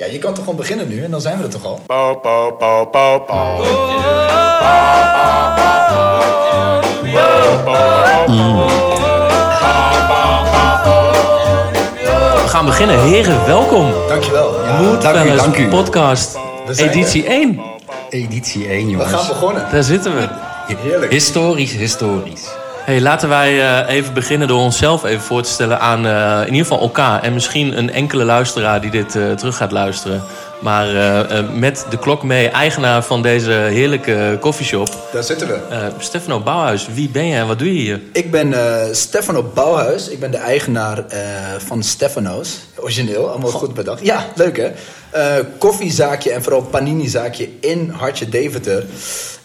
Ja, je kan toch gewoon beginnen nu en dan zijn we er toch al? We gaan beginnen. Heren, welkom. Dankjewel. Ja, Mood dank u, dank u. podcast, We editie 1. Editie 1, we jongens. gaan begonnen. Daar zitten we. Heerlijk. Historisch, historisch. Hey, laten wij eh, even beginnen door onszelf even voor te stellen aan eh, in ieder geval elkaar. En misschien een enkele luisteraar die dit eh, terug gaat luisteren. Maar met de klok mee, eigenaar van deze heerlijke koffieshop. Daar zitten we. Stefano Bouwhuis, wie ben je en wat doe je hier? Ik ben Stefano Bouwhuis. Ik ben de eigenaar van Stefano's. Origineel, allemaal goed bedacht. Ja, leuk hè? Koffiezaakje en vooral panini-zaakje in Hartje Deventer.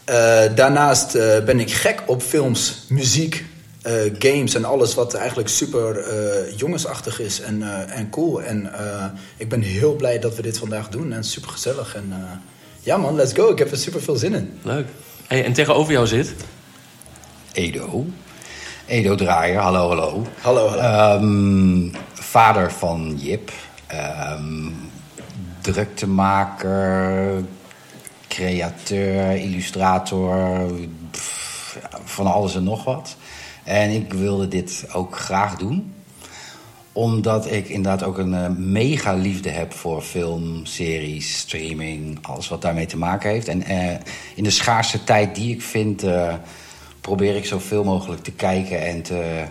Eh, daarnaast eh, ben ik gek op films, muziek, eh, games en alles wat eigenlijk super eh, jongensachtig is en, eh, en cool. En eh, ik ben heel blij dat we dit vandaag doen en super gezellig. En eh, ja man, let's go. Ik heb er super veel zin in. Leuk. Hey, en tegenover jou zit? Edo. Edo Draaier, hallo, hallo. Hallo, hallo. Ehm, vader van Jip. Ehm druktemaker, createur, illustrator. van alles en nog wat. En ik wilde dit ook graag doen omdat ik inderdaad ook een eh, mega liefde heb voor film, series, streaming, alles wat daarmee te maken heeft. En eh, in de schaarste tijd die ik vind, eh, probeer ik zoveel mogelijk te kijken en te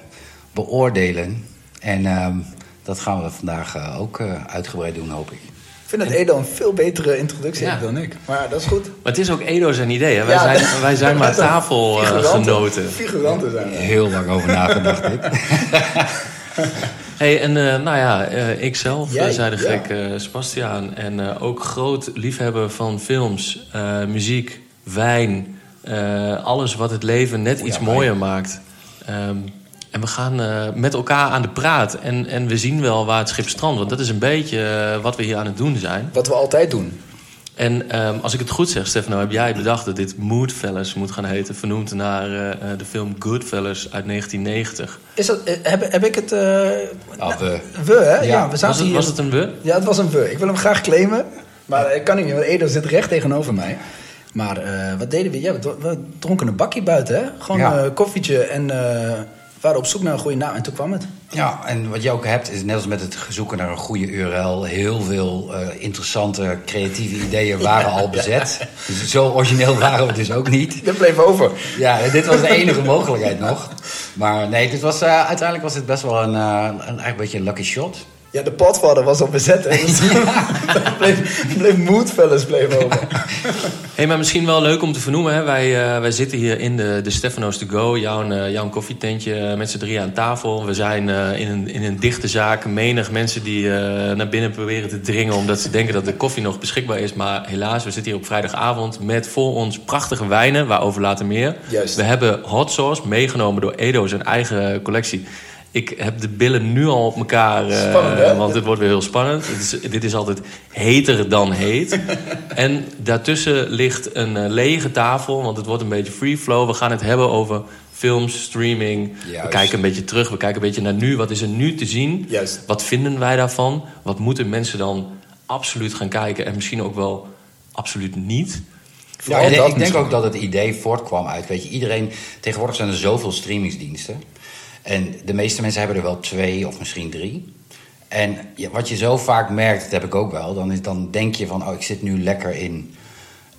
beoordelen. En ehm, dat gaan we vandaag ook uitgebreid doen, hoop ik. Ik vind dat Edo een veel betere introductie Ja. heeft dan ik. Maar dat is goed. Maar het is ook Edo zijn idee. Hè? Wij, Ja, zijn, wij zijn maar tafelgenoten. Figuranten zijn we. Heel lang over nagedacht dit. Hey, en eh, nou ja, eh, ikzelf, Jij, eh, zei de ja. gek eh, Sebastiaan. En eh, ook groot liefhebber van films, eh, muziek, wijn. eh, alles wat het leven net iets wijn. mooier maakt. Ehm, en we gaan eh, met elkaar aan de praat. En, en we zien wel waar het schip strandt. Want dat is een beetje eh, wat we hier aan het doen zijn. Wat we altijd doen. En ehm, als ik het goed zeg, Stefano, heb jij bedacht dat dit Moodfellas moet gaan heten. Vernoemd naar eh, eh, de film Goodfellas uit 1990. Is dat, heb, heb ik het... eh, Ah, we. we, hè? Ja, Ja. we Was zaten het, hier... was het een we? Ja, het was een we. Ik wil hem graag claimen. Maar ik kan niet meer, want Edo zit recht tegenover mij. Maar eh, wat deden we? Ja, we, dro- we dronken een bakje buiten, hè? Gewoon Ja. een koffietje en eh, waren op zoek naar een goede naam. En toen kwam het. Ja, en wat je ook hebt is net als met het zoeken naar een goede URL... heel veel eh, interessante creatieve ideeën waren al bezet. Dus zo origineel waren we dus ook niet. Dat bleef over. Ja, dit was de enige mogelijkheid nog. Maar nee, dit was, eh, uiteindelijk was dit best wel een, eh, een, een beetje een lucky shot. Ja, de potvader was al bezet. Hè? Dus dat bleef, bleef Moodfellas bleef over. Hey, maar misschien wel leuk om te vernoemen. Hè? Wij, eh, wij zitten hier in de, de Stefano's to go. Jouw, eh, jouw koffietentje eh, met z'n drieën aan tafel. We zijn eh, in, een, in een dichte zaak. Menig mensen die eh, naar binnen proberen te dringen... omdat ze denken dat de koffie nog beschikbaar is. Maar helaas, we zitten hier op vrijdagavond... met voor ons prachtige wijnen, waarover later meer. Juist. We hebben hot sauce meegenomen door Edo, zijn eigen collectie... Ik heb de billen nu al op elkaar, eh, Spannend, want het wordt weer heel spannend. Het is, dit is altijd heter dan heet. en daartussen ligt een eh, lege tafel, want het wordt een beetje free flow. We gaan het hebben over films, streaming. We kijken een beetje terug, we kijken een beetje naar nu. Wat is er nu te zien? Juist. Wat vinden wij daarvan? Wat moeten mensen dan absoluut gaan kijken en misschien ook wel absoluut niet? Ja, ik, denk- dat ik denk misschien. ook dat het idee voortkwam uit, weet je, iedereen... Tegenwoordig zijn er zoveel streamingsdiensten. En de meeste mensen hebben er wel twee of misschien drie. En wat je zo vaak merkt, dat heb ik ook wel... Dan, is, dan denk je van, oh, ik zit nu lekker in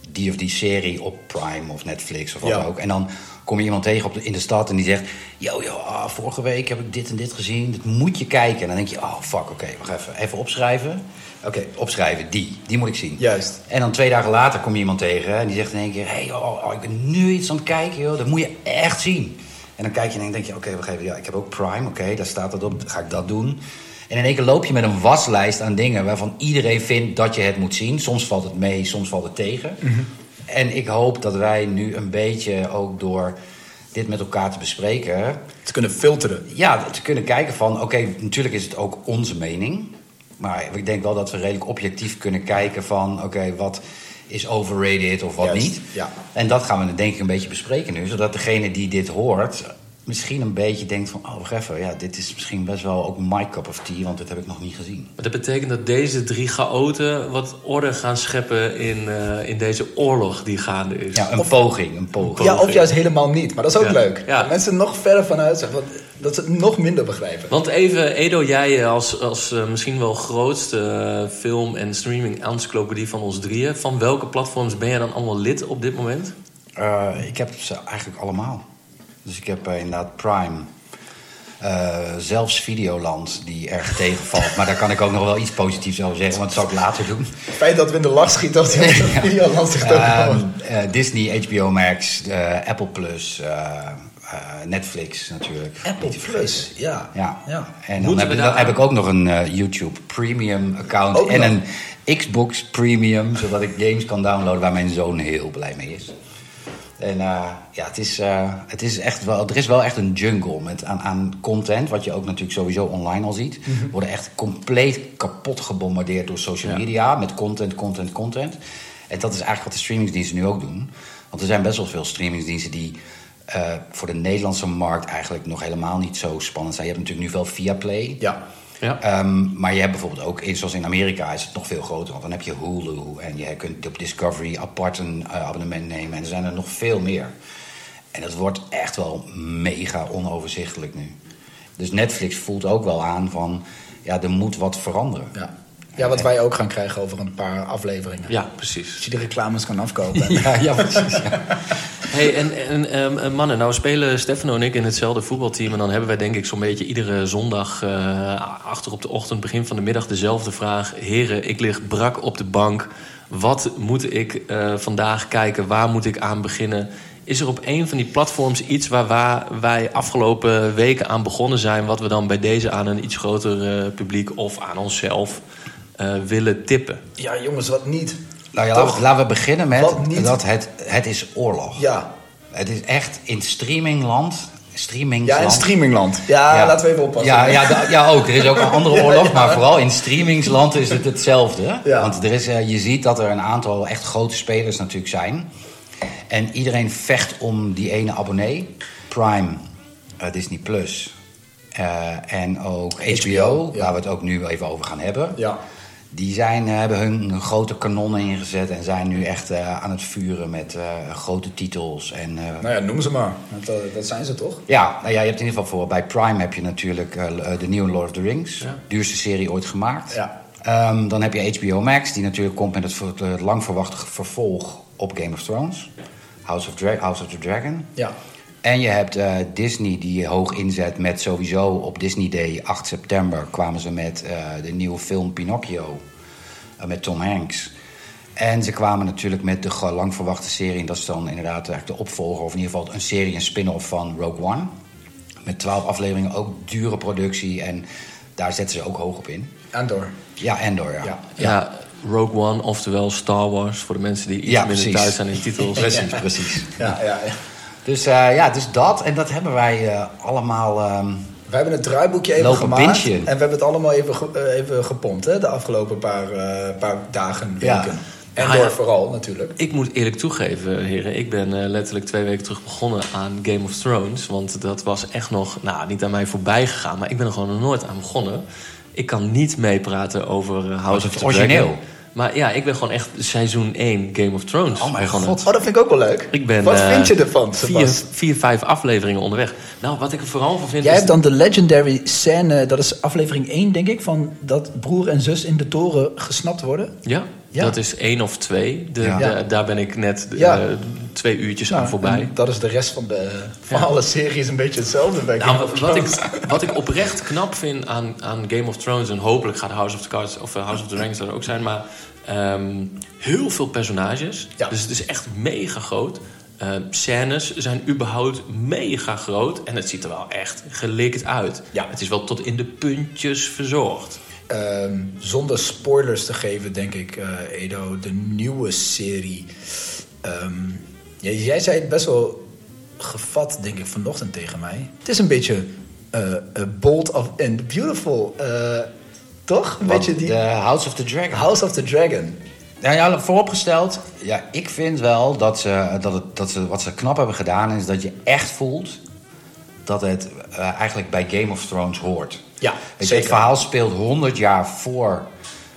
die of die serie op Prime of Netflix of wat Ja. ook. En dan kom je iemand tegen op de, in de stad en die zegt... Yo, yo, ah, vorige week heb ik dit en dit gezien. Dat moet je kijken. En dan denk je, oh, fuck, oké, wacht even. Even opschrijven. Oké, opschrijven, die. Die moet ik zien. Juist. En dan twee dagen later kom je iemand tegen en die zegt in één keer: hey, oh, oh, ik ben nu iets aan het kijken, joh, dat moet je echt zien. En dan kijk je en denk je: Oké, wacht even, ja, ik heb ook Prime, oké, daar staat dat op, ga ik dat doen. En in één keer loop je met een waslijst aan dingen waarvan iedereen vindt dat je het moet zien. Soms valt het mee, soms valt het tegen. En ik hoop dat wij nu een beetje ook door dit met elkaar te bespreken, Te kunnen filteren. ja, te kunnen kijken van, oké, natuurlijk is het ook onze mening. Maar ik denk wel dat we redelijk objectief kunnen kijken van, oké, wat is overrated of wat Juist, niet. ja. En dat gaan we denk ik een beetje bespreken nu, zodat degene die dit hoort misschien een beetje denkt van... oh, wacht even, ja, dit is misschien best wel ook my cup of tea... want dit heb ik nog niet gezien. Maar dat betekent dat deze drie chaoten wat orde gaan scheppen in, eh, in deze oorlog die gaande is. Ja, een poging, een poging. Ja, of juist helemaal niet. Maar dat is ook Ja. leuk. Ja. Mensen nog verder vanuit zeggen. Want Dat ze het nog minder begrijpen. Want even, Edo, jij eh, als, als eh, misschien wel grootste eh, film- en streaming-encyclopedie van ons drieën... van welke platforms ben jij dan allemaal lid op dit moment? Eh, ik heb ze eigenlijk allemaal. Dus ik heb inderdaad Prime. Eh, zelfs Videoland, die erg tegenvalt. maar daar kan ik ook nog wel iets positiefs over zeggen, want dat zou ik later doen. Het feit dat we in de lach schieten als de videoland zich Ehm, eh, Disney, HBO Max, Apple Plus, Netflix natuurlijk. Apple. Plus, ja. Ja. Ja. En dan heb, dan heb ik ook nog een eh, YouTube Premium account Ook en nog? een Xbox Premium, zodat ik games kan downloaden waar mijn zoon heel blij mee is. En eh, ja, het is, eh, het is echt wel, er is wel echt een jungle met aan, aan content, wat je ook natuurlijk sowieso online al ziet. We worden echt compleet kapot gebombardeerd door social Ja. media met content, content, content. En dat is eigenlijk wat de streamingsdiensten nu ook doen. Want er zijn best wel veel streamingsdiensten die eh, voor de Nederlandse markt eigenlijk nog helemaal niet zo spannend zijn. Je hebt natuurlijk nu wel Viaplay. Ja. Ja. Ehm, maar je hebt bijvoorbeeld ook, in- zoals in Amerika is het nog veel groter. Want dan heb je Hulu en je kunt op Discovery apart een eh, abonnement nemen. En er zijn er nog veel meer. En dat wordt echt wel mega onoverzichtelijk nu. Dus Netflix voelt ook wel aan van, ja, er moet wat veranderen. Ja. Ja, wat wij ook gaan krijgen over een paar afleveringen. ja, precies. Als je de reclames kan afkopen. Ja, ja precies. Ja. Hey, en, en ehm, eh, mannen, nou spelen Stefano en ik in hetzelfde voetbalteam. En dan hebben wij denk ik zo'n beetje iedere zondag eh, achter op de ochtend, begin van de middag, dezelfde vraag. Heren, ik lig brak op de bank. Wat moet ik eh, vandaag kijken? Waar moet ik aan beginnen? Is er op een van die platforms iets waar wa- wij afgelopen weken aan begonnen zijn... wat we dan bij deze aan een iets groter publiek of aan onszelf eh, willen tippen? ja, jongens, wat niet? Nou ja, Toch? laten we, laten we beginnen Wat met dat het, het is oorlog. Ja. Het is echt in streamingland, Ja, streamingsland. in streamingland. Ja, laten we even oppassen. Ja, ja, da- ja, ook. Er is ook een andere oorlog, maar vooral in streamingsland is het hetzelfde. Ja. Want er is, eh, je ziet dat er een aantal echt grote spelers natuurlijk zijn. En iedereen vecht om die ene abonnee. Prime, eh, Disney Plus eh, en ook HBO, HBO, ja. waar we het ook nu even over gaan hebben. Ja. Die zijn, eh, hebben hun grote kanonnen ingezet en zijn nu echt eh, aan het vuren met eh, grote titels. En, Nou ja, noem ze maar. Eh, dat zijn ze toch? ja, nou ja, je hebt in ieder geval voor bij Prime heb je natuurlijk de nieuwe Lord of the Rings, Ja. duurste serie ooit gemaakt. Ja. Ehm, dan heb je HBO Max, die natuurlijk komt met het, het lang verwachte vervolg op Game of Thrones, House of, Dra- House of the Dragon. Ja. En je hebt eh, Disney die hoog inzet met sowieso op Disney Day 8 september kwamen ze met eh, de nieuwe film Pinocchio eh, met Tom Hanks. En ze kwamen natuurlijk met de lang verwachte serie, en dat is dan inderdaad eigenlijk de opvolger, of in ieder geval een serie, een spin-off van Rogue One. Met 12 afleveringen, ook dure productie en daar zetten ze ook hoog op in. Andor. Ja, Endor, ja. Ja. Ja, Rogue One, oftewel Star Wars, voor de mensen die iets Ja, minder thuis zijn in titels. Precies, precies. Ja, ja, ja. Dus eh, ja, dus dat. En dat hebben wij eh, allemaal... ehm, We hebben het draaiboekje even Lopen gemaakt. En we hebben het allemaal even, ge- eh, even gepompt, hè, de afgelopen paar, eh, paar dagen, Ja. weken. En Ja, door ja. vooral natuurlijk. Ik moet eerlijk toegeven, heren. Ik ben eh, letterlijk twee weken terug begonnen aan Game of Thrones. Want dat was echt nog, nou, niet aan mij voorbij gegaan. Maar ik ben er gewoon nog nooit aan begonnen. Ik kan niet meepraten over House of het the origineel? Dragon. Maar ja, ik ben gewoon echt seizoen 1 Game of Thrones Oh mijn begonnen. god. Oh, dat vind ik ook wel leuk. Ik ben, Wat eh, vind je ervan, Vier, Sebas? vier, vijf afleveringen onderweg. Nou, wat ik er vooral van vind Jij is... hebt dan de legendary scène, dat is aflevering 1 denk ik, van dat broer en zus in de toren gesnapt worden. Ja, Ja. dat is één of twee. De, Ja. de- daar ben ik net eh, twee uurtjes Nou, aan voorbij. en dat is de rest van, de, van alle series een beetje hetzelfde bij Game Nou, of wat, ik, wat ik oprecht knap vind aan, aan Game of Thrones... en hopelijk gaat House of the Cards of eh, House of the Dragons er ook zijn... maar ehm, heel veel personages. Dus het is echt mega groot. Eh, scènes zijn überhaupt mega groot. En het ziet er wel echt gelikt uit. Ja. Het is wel tot in de puntjes verzorgd. Ehm, zonder spoilers te geven, denk ik, eh, Edo, de nieuwe serie. Ehm, ja, jij zei het best wel gevat, denk ik, vanochtend tegen mij. Het is een beetje eh, bold of, and beautiful, toch? Een wat, beetje die De House of the Dragon. House of the Dragon. Nou ja, vooropgesteld, ja, ik vind wel dat ze, dat, het, dat ze wat ze knap hebben gedaan is dat je echt voelt dat het eigenlijk bij Game of Thrones hoort. Ja, Weet je, zeker. het verhaal speelt 100 jaar voor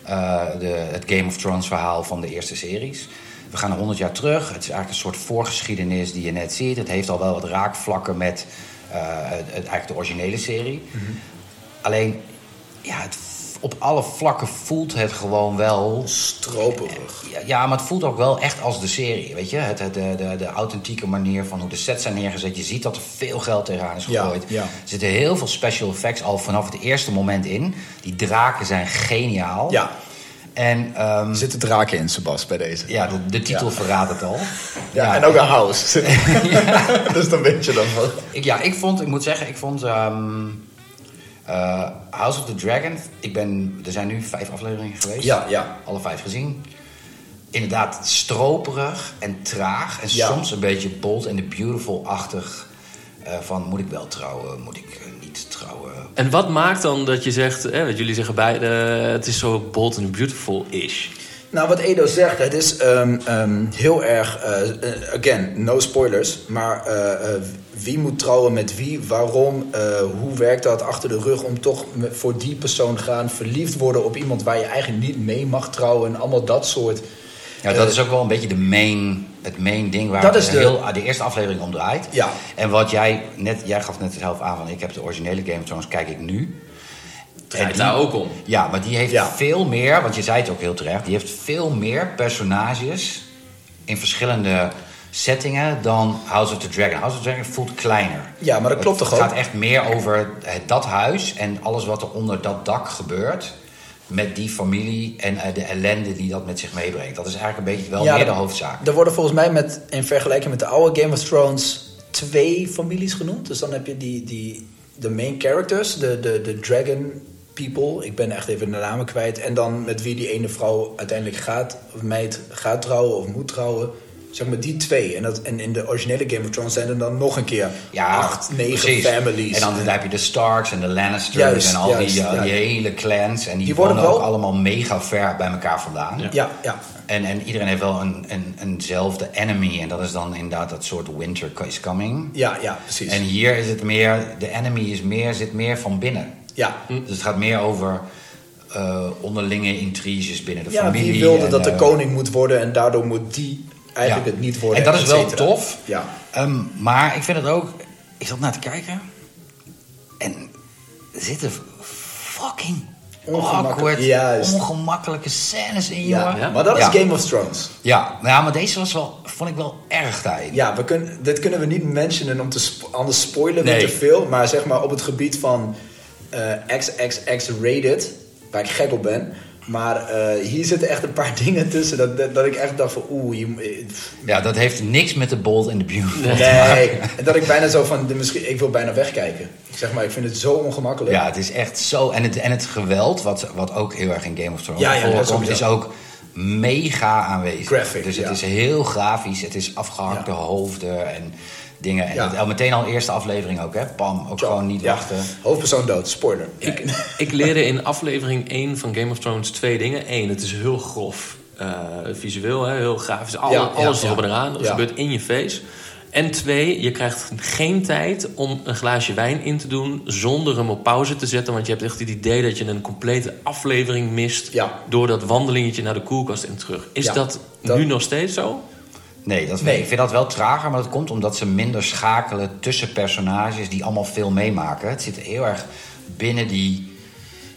eh, de, het Game of Thrones verhaal van de eerste series. We gaan 100 jaar terug. Het is eigenlijk een soort voorgeschiedenis die je net ziet. Het heeft al wel wat raakvlakken met eh, het, het- eigenlijk de originele serie. Mhm. Alleen, ja, het, op alle vlakken voelt het gewoon wel Stroperig. ja, ja, maar het voelt ook wel echt als de serie, weet je? Het, het, de, de, de authentieke manier van hoe de sets zijn neergezet. Je ziet dat er veel geld tegenaan is gegooid. ja. Er zitten heel veel special effects al vanaf het eerste moment in. Die draken zijn geniaal. Ja, En ehm, er zitten draken in, Sebas, bij deze. ja, de, de titel Ja. verraadt het al. Ja, en ook een house. dus dan weet je dan wel. Ik, ja, ik vond, ik moet zeggen, ik vond ehm, eh, House of the Dragon. Ik ben, er zijn nu vijf afleveringen geweest. Ja, ja. Alle vijf gezien. Inderdaad, stroperig en traag. En Ja. soms een beetje bold and the beautiful-achtig. eh, van moet ik wel trouwen, moet ik eh, niet trouwen. En wat maakt dan dat je zegt, hè, wat jullie zeggen beide, het is zo bold and beautiful is? Nou, wat Edo zegt, het is ehm, ehm, heel erg, eh, eh, again, no spoilers, maar eh, wie moet trouwen met wie, waarom, hoe werkt dat achter de rug om toch voor die persoon gaan, verliefd worden op iemand waar je eigenlijk niet mee mag trouwen en allemaal dat soort. Ja, dat is ook wel een beetje de main, het main ding waar Dat het is de- heel, de eerste aflevering om draait. Ja. En wat jij net, jij gaf net zelf aan van ik heb de originele Game of Thrones, kijk ik nu. Draait die- daar ook om. Ja, maar die heeft Ja. veel meer, want je zei het ook heel terecht, die heeft veel meer personages in verschillende settingen dan House of the Dragon. House of the Dragon voelt kleiner. Ja, maar dat klopt het toch gaat ook? echt meer over het, dat huis en alles wat er onder dat dak gebeurt. Met die familie en eh, de ellende die dat met zich meebrengt. Dat is eigenlijk een beetje wel meer de hoofdzaak. Er worden volgens mij met, in vergelijking met de oude Game of Thrones twee families genoemd. Dus dan heb je die, die, de main characters, de, de, de dragon people. Ik ben echt even de namen kwijt. En dan met wie die ene vrouw uiteindelijk gaat, of meid gaat trouwen of moet trouwen. Zeg maar die twee. En, dat, en in de originele Game of Thrones zijn er dan nog een keer acht, negen precies. families. En dan heb je de Starks en de Lannisters Juist, en al juist, die, eh, ja. die hele clans. En die, Die worden ook wel- allemaal mega ver bij elkaar vandaan. ja, ja. En, en iedereen heeft wel een, een, eenzelfde enemy. En dat is dan inderdaad dat soort winter is coming. Ja, ja, precies. En hier is het meer, de enemy is meer, zit meer van binnen. Ja. Dus het gaat meer over eh, onderlinge intriges binnen de ja, familie. wie wilde en, dat de eh, koning moet worden en daardoor moet die eigenlijk ja. het niet worden. En dat is wel tof. Ja. Ehm, maar ik vind het ook... Ik zat naar te kijken. En er zitten fucking awkward, Juist. ongemakkelijke scènes in, Ja, jongen. Ja? maar dat is Ja. Game of Thrones. Ja, nou ja, maar deze was wel, vond ik wel erg taai. Ja, we kunnen, dit kunnen we niet mentionen om te anders spoilen Nee. te veel. Maar zeg maar op het gebied van eh XXX rated, waar ik gek op ben. Maar eh, hier zitten echt een paar dingen tussen dat, dat, dat ik echt dacht van oeh, je, eh, Ja, dat heeft niks met de bold en de beautiful. nee. En dat ik bijna zo van, de, misschien, ik wil bijna wegkijken. Zeg maar, ik vind het zo ongemakkelijk. Ja, het is echt zo. En het, en het geweld, wat, wat ook heel erg in Game of Thrones Ja, ja, voorkomt, is ook mega aanwezig. Graphic, dus het ja. is heel grafisch, het is afgehakte hoofden en dingen. En Ja. het, al meteen al eerste aflevering ook, hè? Pam, ook gewoon niet ja. wachten. Hoofdpersoon dood, spoiler. Ik, ik leerde in aflevering 1 van Game of Thrones twee dingen. Eén, het is heel grof eh, visueel, hè, heel grafisch. Alle, Ja, alles ja, erop ja. en eraan. Dat Ja. gebeurt in je face. En twee, je krijgt geen tijd om een glaasje wijn in te doen zonder hem op pauze te zetten. Want je hebt echt het idee dat je een complete aflevering mist Ja. door dat wandelingetje naar de koelkast en terug. Is Ja, dat, dat- nu nog steeds zo? Nee, dat, Nee. ik vind dat wel trager, maar dat komt omdat ze minder schakelen tussen personages die allemaal veel meemaken. Het zit heel erg binnen die,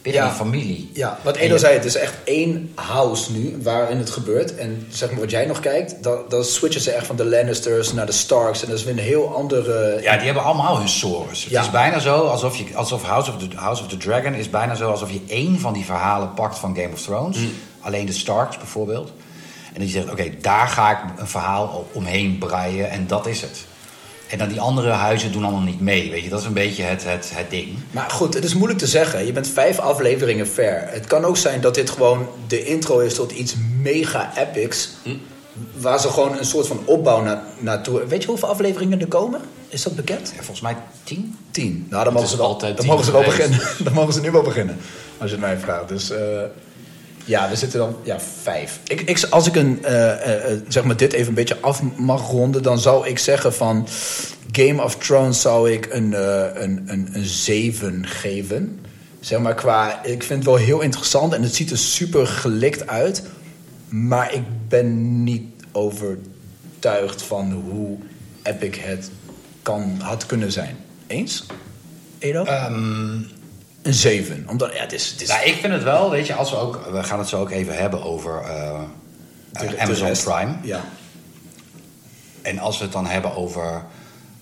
binnen Ja. die familie. Ja, wat Edo zei, het is echt één house nu waarin het gebeurt. En zeg maar wat jij nog kijkt, dan, dan switchen ze echt van de Lannisters naar de Starks. En dat is weer een heel andere... Ja, die hebben allemaal hun sores. Het is bijna zo alsof, je, alsof House, of the, House of the Dragon is bijna zo alsof je één van die verhalen pakt van Game of Thrones. Mm. Alleen de Starks bijvoorbeeld. En dat je zegt, oké, daar ga ik een verhaal omheen breien en dat is het. En dan die andere huizen doen allemaal niet mee, weet je. Dat is een beetje het, het, het ding. Maar goed, het is moeilijk te zeggen. Je bent vijf afleveringen ver. Het kan ook zijn dat dit gewoon de intro is tot iets mega epics. Waar ze gewoon een soort van opbouw na, naartoe... Weet je hoeveel afleveringen er komen? Is dat bekend? Ja, volgens mij tien. Tien. Nou, dan mogen ze wel, altijd dan tien mogen ze wel geweest. beginnen. Dan mogen ze nu wel beginnen. Als je het mij vraagt. Dus eh, ja, we zitten dan ja, vijf. Ik, ik, als ik een, eh, eh, eh, zeg maar dit even een beetje af mag ronden, dan zou ik zeggen van Game of Thrones zou ik een, een, een, 7 geven. Zeg maar qua, ik vind het wel heel interessant en het ziet er super gelikt uit. Maar ik ben niet overtuigd van hoe epic het kan, had kunnen zijn. Eens? Edo? Ehm, een 7. Omdat, ja, het is... Het is nou, ik vind het wel, weet je, als we ook... We gaan het zo ook even hebben over eh, de- de Amazon. Prime. Ja. En als we het dan hebben over...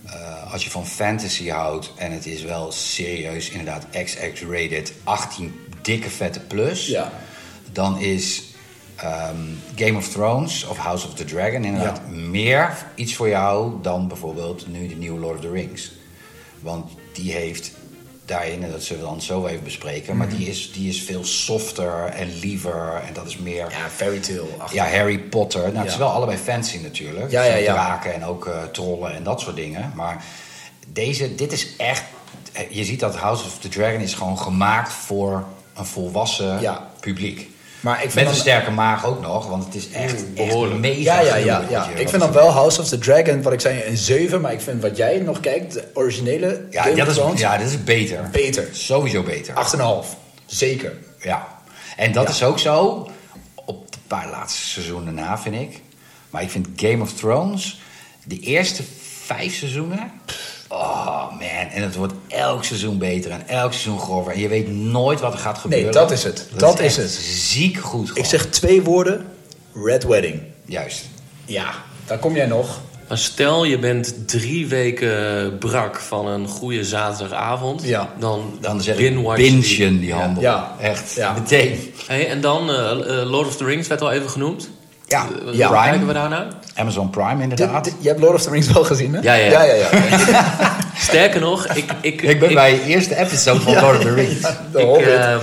eh, als je van fantasy houdt en het is wel serieus inderdaad XX-rated, 18 dikke vette plus... Ja. dan is ehm, Game of Thrones of House of the Dragon inderdaad Ja. meer iets voor jou dan bijvoorbeeld nu de nieuwe Lord of the Rings. Want die heeft daarin, en dat zullen we dan zo even bespreken, maar die is, die is veel softer en liever en dat is meer... Ja, fairy tale. Ja, Harry Potter. Nou, het is wel allebei fancy natuurlijk. Ja, ja, ja. Draken en ook eh, trollen en dat soort dingen. Maar deze, dit is echt... Je ziet dat House of the Dragon is gewoon gemaakt voor een volwassen Ja. publiek. Maar ik vind Met een sterke maag ook nog, want het is echt, echt behoorlijk. mega Ja, ja, ja. Ik vind dan wel House of the Dragon, wat ik zei, een 7. Maar ik vind wat jij nog kijkt, de originele Ja, Game dat of is, ja, dat is beter. beter. Sowieso beter. 8,5. Zeker. Ja. En dat Ja. is ook zo op de paar laatste seizoenen na, vind ik. Maar ik vind Game of Thrones, de eerste vijf seizoenen. Oh man, en het wordt elk seizoen beter en elk seizoen grover. En je weet nooit wat er gaat gebeuren. dat is het. Dat is echt het. Ziek goed. Ik zeg twee woorden. Red Wedding. Juist. Ja, daar kom jij nog. Maar stel je bent drie weken brak van een goede zaterdagavond. Ja. Dan, Dan zeg ik binge-watch je die. bingen die handel. Ja. Echt, Ja. meteen. Hey, en dan eh, eh, Lord of the Rings werd al even genoemd. Ja, Eh, Hoe Ja. kijken we daarnaar? Amazon Prime inderdaad. je hebt Lord of the Rings wel gezien, hè? Ja, ja, ja. ja. ja, ja. Sterker nog, ik... ik, ik ben bij de eerste episode van Lord of the Rings. De Ik, ehm,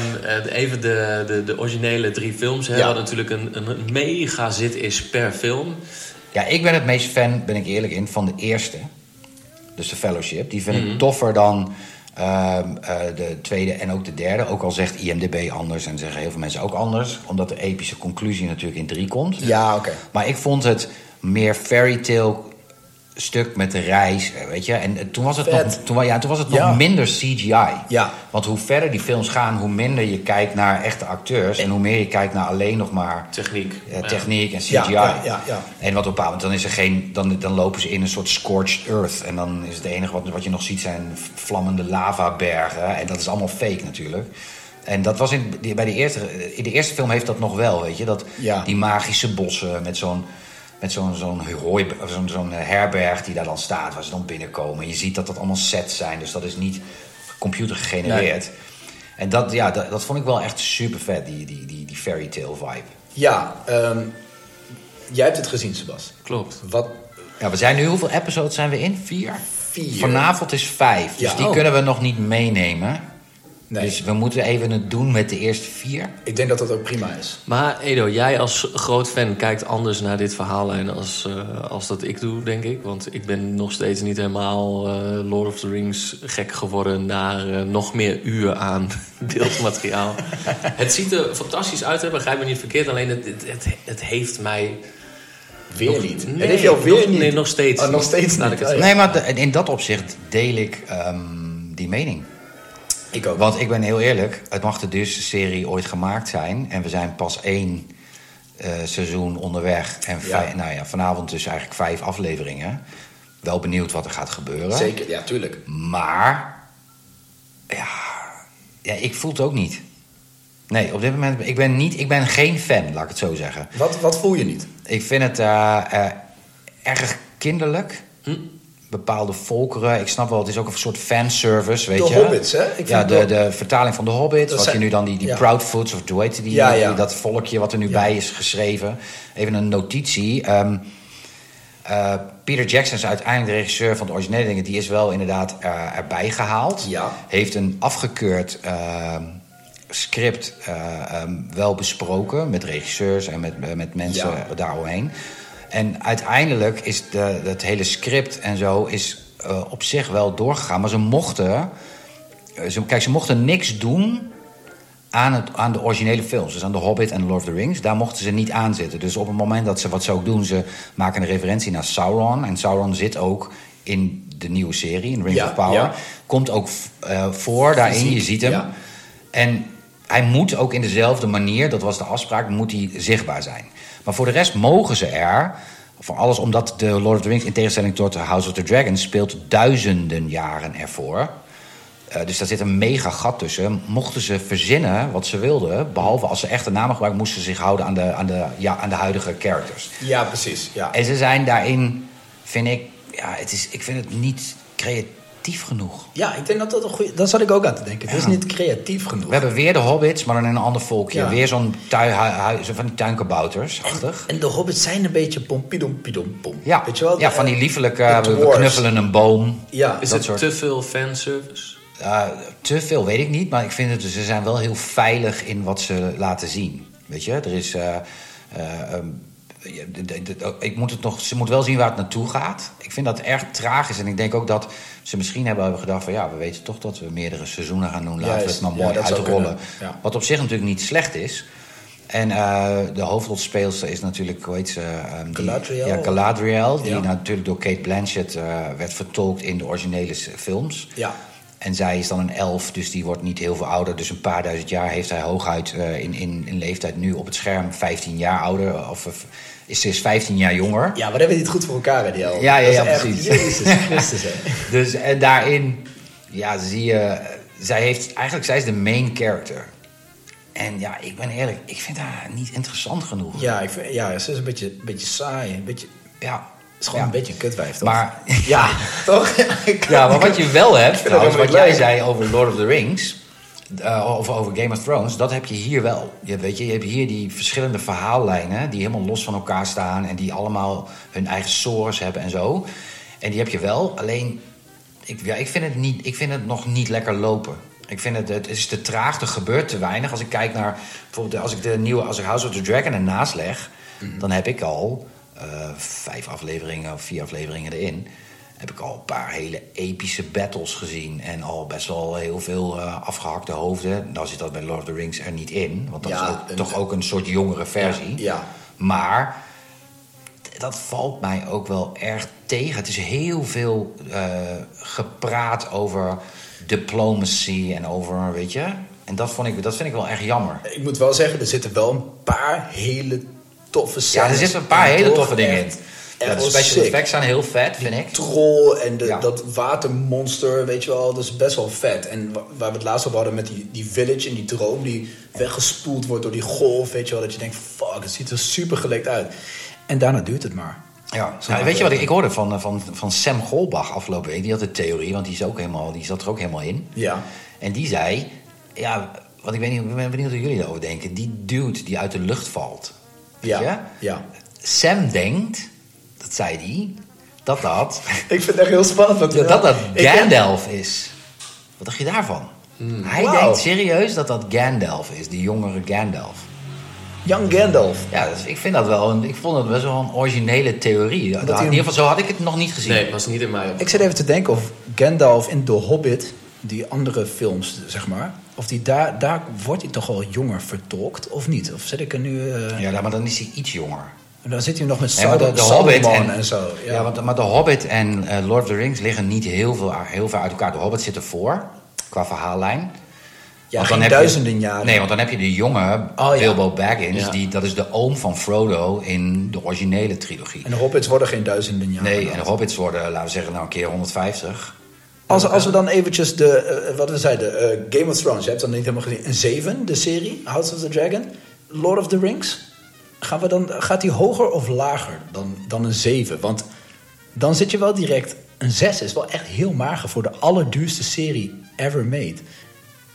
eh, even de, de, de originele drie films. Hè, Ja. Wat natuurlijk een, een mega zit is per film. Ja, ik ben het meest fan, ben ik eerlijk in, van de eerste. Dus de Fellowship. Die vind Mhm. ik toffer dan eh, de tweede en ook de derde. Ook al zegt IMDB anders en zeggen heel veel mensen ook anders. Omdat de epische conclusie natuurlijk in drie komt. Ja, oké. Maar ik vond het meer fairy tale stuk met de reis, eh, weet je. En eh, toen was het, Vet. nog, toen, ja, toen was het Ja. nog minder CGI. Ja. Want hoe verder die films gaan, hoe minder je kijkt naar echte acteurs... en hoe meer je kijkt naar alleen nog maar Techniek. eh, techniek en CGI. Ja, ja, ja, ja. En wat op een bepaald moment, dan, is er geen, dan, dan lopen ze in een soort scorched earth. En dan is het enige wat, wat je nog ziet zijn vlammende lavabergen. En dat is allemaal fake natuurlijk. En dat was in, bij de eerste, in de eerste film heeft dat nog wel, weet je. Dat, Ja. Die magische bossen met zo'n met zo'n zo'n zo'n zo'n herberg die daar dan staat, waar ze dan binnenkomen. En je ziet dat dat allemaal sets zijn, dus dat is niet computer gegenereerd. En dat, ja, dat, dat vond ik wel echt super vet, die, die, die, die fairy tale vibe. Ja, ehm, jij hebt het gezien, Sebas. Klopt. Wat? Ja, we zijn nu, hoeveel episodes zijn we in? Vier? Vier. Vanavond is vijf, dus Ja. die Oh. kunnen we nog niet meenemen. Nee, Dus we moeten even het doen met de eerste vier. ik denk dat dat ook prima is. Maar Edo, jij als groot fan kijkt anders naar dit verhaallijn als, eh, als dat ik doe, denk ik. Want ik ben nog steeds niet helemaal eh, Lord of the Rings gek geworden... naar eh, nog meer uren aan beeldmateriaal. het ziet er fantastisch uit, hè? begrijp me niet verkeerd. Alleen het, het, het, het heeft mij... Weer Nog- niet. Nee, het heeft jou weer nog- niet. nee, nog steeds Oh, nog steeds Laat niet. ik het Oh. Nee, maar de- in dat opzicht deel ik ehm, die mening. Ik ook. Want ik ben heel eerlijk, het mag de duurste serie ooit gemaakt zijn. En we zijn pas één eh, seizoen onderweg. En Ja. nou ja, vanavond dus eigenlijk vijf afleveringen. Wel benieuwd wat er gaat gebeuren. Zeker, ja, tuurlijk. Maar, ja, ja, ik voel het ook niet. Nee, op dit moment, ik ben, niet, ik ben geen fan, laat ik het zo zeggen. Wat, wat voel je niet? Ik vind het eh, eh, erg kinderlijk. Hm? Bepaalde volkeren. Ik snap wel, het is ook een soort fanservice, weet De je. Hobbits, hè? Ik ja, de, de vertaling van de Hobbit. Wat zijn- je nu dan, die, die ja. Proudfoots, of hoe heet die, Ja, ja. die- dat volkje wat er nu bij is geschreven. Even een notitie. Ehm, eh, Peter Jackson is uiteindelijk de regisseur van de originele dingen. Die is wel inderdaad eh, erbij gehaald. Ja. Heeft een afgekeurd ehm, script eh, ehm, wel besproken met regisseurs en met, met mensen Ja. daaromheen. En uiteindelijk is de, het hele script en zo is eh, op zich wel doorgegaan. Maar ze mochten, eh, ze, kijk, ze mochten niks doen aan, het, aan de originele films. Dus aan The Hobbit en Lord of the Rings. Daar mochten ze niet aan zitten. Dus op het moment dat ze wat ze ook doen... ze maken een referentie naar Sauron. En Sauron zit ook in de nieuwe serie, in Rings Ja, of Power. ja. Komt ook eh, voor daarin, je ziet hem. ja. En hij moet ook in dezelfde manier, dat was de afspraak, moet hij zichtbaar zijn. Maar voor de rest mogen ze er, voor alles omdat de Lord of the Rings, in tegenstelling tot House of the Dragon, speelt duizenden jaren ervoor. Eh, dus daar zit een mega gat tussen. Mochten ze verzinnen wat ze wilden, behalve als ze echte namen gebruiken, moesten ze zich houden aan de, aan de, ja, aan de huidige characters. Ja, precies. Ja. En ze zijn daarin, vind ik, ja, het is, ik vind het niet creatief genoeg. ja, ik denk dat dat een goede... Dat zat ik ook aan te denken. Het is niet creatief genoeg. We hebben weer de hobbits, maar dan in een ander volkje. Ja. Weer zo'n tui, hu- hu- zo van die tuinkabouters-achtig. En de hobbits zijn een beetje pompidom pidom pom. Ja, Weet je wel? ja, van die liefelijke, we knuffelen een boom. Ja, Is dat het soort- te veel fanservice? Uh, te veel weet ik niet, maar ik vind het, ze zijn wel heel veilig in wat ze laten zien. Weet je, er is. eh, eh, ik moet het nog, ze moet wel zien waar het naartoe gaat. Ik vind dat erg tragisch en ik denk ook dat ze misschien hebben gedacht van ja, we weten toch dat we meerdere seizoenen gaan doen. Laten we het maar mooi uitrollen. ja. Wat op zich natuurlijk niet slecht is. En eh, de hoofdrolspeelster is natuurlijk, hoe heet ze? ehm, die- Galadriel? Ja, Galadriel. Die Ja. natuurlijk door Kate Blanchett eh, werd vertolkt in de originele films. Ja. En zij is dan een elf, dus die wordt niet heel veel ouder. Dus een paar duizend jaar heeft hij hooguit eh, in, in, in leeftijd nu op het scherm 15 jaar ouder. Of is ze is 15 jaar jonger. Ja, maar hebben we niet goed voor elkaar, hè. Ja, ja, ja, echt- precies. Jezus Christus, hè. Dus en daarin, ja, zie je, zij heeft, eigenlijk zij is de main character. En ja, ik ben eerlijk, ik vind haar niet interessant genoeg. Ja, ik vind, ja, ze is een beetje, een beetje saai. Een beetje, Ja. het is gewoon Ja. een beetje een kutwijf, toch? Maar, ja, toch? Ja, maar wat je wel hebt, trouwens, wat jij zei over Lord of the Rings, eh, of over Game of Thrones, dat heb je hier wel. Je, weet je, je hebt hier die verschillende verhaallijnen die helemaal los van elkaar staan en die allemaal hun eigen sores hebben en zo. En die heb je wel, alleen ik, ja, ik, vind, het niet, ik vind het nog niet lekker lopen. Ik vind het, het is te traag, er gebeurt te weinig. Als ik kijk naar, bijvoorbeeld als ik de nieuwe, als ik House of the Dragon ernaast leg, dan heb ik al eh, vijf afleveringen of vier afleveringen erin. Heb ik al een paar hele epische battles gezien. En al best wel heel veel eh, afgehakte hoofden. Nou zit dat bij Lord of the Rings er niet in. Want dat Ja, is ook, een- toch ook een soort jongere versie. Ja. Maar dat valt mij ook wel erg tegen. Het is heel veel eh, gepraat over diplomacy en over, weet je. En dat, vond ik, dat vind ik wel erg jammer. Ik moet wel zeggen, er zitten wel een paar hele toffe scènes. Ja, er zitten een paar hele toffe dingen in. Ja, de special sick. effects zijn heel vet, vind ik. troll en de, Ja. dat watermonster, weet je wel, dat is best wel vet. En wa- waar we het laatst over hadden met die, die village en die droom die weggespoeld wordt door die golf, weet je wel, dat je denkt, fuck, het ziet er super gelekt uit. En daarna duurt het maar. Ja, weet je wat ik, ik hoorde van, van, van Sam Golbach afgelopen week? Die had de theorie, want die, is ook helemaal, die zat er ook helemaal in. Ja. En die zei, ja, want ik weet niet, ik ben benieuwd hoe jullie daarover denken. Die dude die uit de lucht valt. Weet Ja. je? ja. Sam denkt, dat zei hij, dat dat, Ik vind het echt heel spannend. Want dat, dat ken- Gandalf is. Wat dacht je daarvan? Hij Wauw. denkt serieus dat dat Gandalf is, die jongere Gandalf. Young Gandalf. Ja, dus ik vind dat wel een, ik vond het best wel een originele theorie. hij in ieder geval, zo had ik het nog niet gezien. Nee, was niet in mij op. Ik zit even te denken of Gandalf in The Hobbit, die andere films, zeg maar, of die daar, daar wordt hij toch wel jonger vertolkt, of niet? Of zit ik er nu... eh, Ja, maar dan is hij iets jonger. Dan zit hij nog met Sauron de, de Hobbit en, en, zo. Ja, Ja. want, maar de Hobbit en eh, Lord of the Rings liggen niet heel, veel, heel ver uit elkaar. De Hobbit zit ervoor, qua verhaallijn. Ja, Want geen heb je- duizenden jaren. Nee, want dan heb je de jonge Oh, ja. Bilbo Baggins. Ja. Die, dat is de oom van Frodo in de originele trilogie. En de hobbits worden geen duizenden jaren. Nee, en de Hobbits worden, laten we zeggen, nou een keer 150. Als, als we dan eventjes de, eh, wat we zeiden, eh, Game of Thrones, je hebt dan niet helemaal gezien, een 7, de serie, House of the Dragon, Lord of the Rings, gaan we dan, gaat die hoger of lager dan, dan een 7? Want dan zit je wel direct, een 6 is wel echt heel mager voor de allerduurste serie ever made.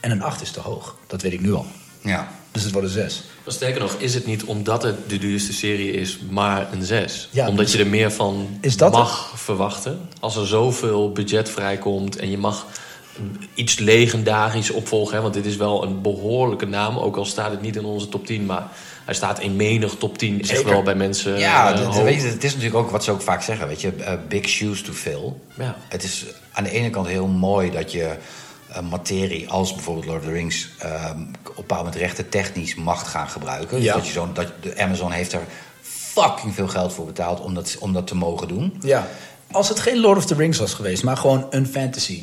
En een 8 is te hoog, dat weet ik nu al. Ja. Dus het wordt een 6. Maar sterker nog, is het niet omdat het de duurste serie is, maar een 6? Ja, omdat dus- je er meer van Is dat mag verwachten. Als er zoveel budget vrijkomt en je mag iets legendarisch opvolgen. Hè, want dit is wel een behoorlijke naam, ook al staat het niet in onze top 10. Maar hij staat in menig top 10 echt Zeker. wel bij mensen Ja, dat- hoog. weet je, het is natuurlijk ook wat ze ook vaak zeggen, weet je, eh, big shoes to fill. Ja. Het is aan de ene kant heel mooi dat je eh, materie als bijvoorbeeld Lord of the Rings ehm, op een bepaald moment rechten technisch mag gaan gebruiken. Dus Ja. dat je zo'n, dat de Amazon heeft er fucking veel geld voor betaald om dat, om dat te mogen doen. Ja. Als het geen Lord of the Rings was geweest, maar gewoon een fantasy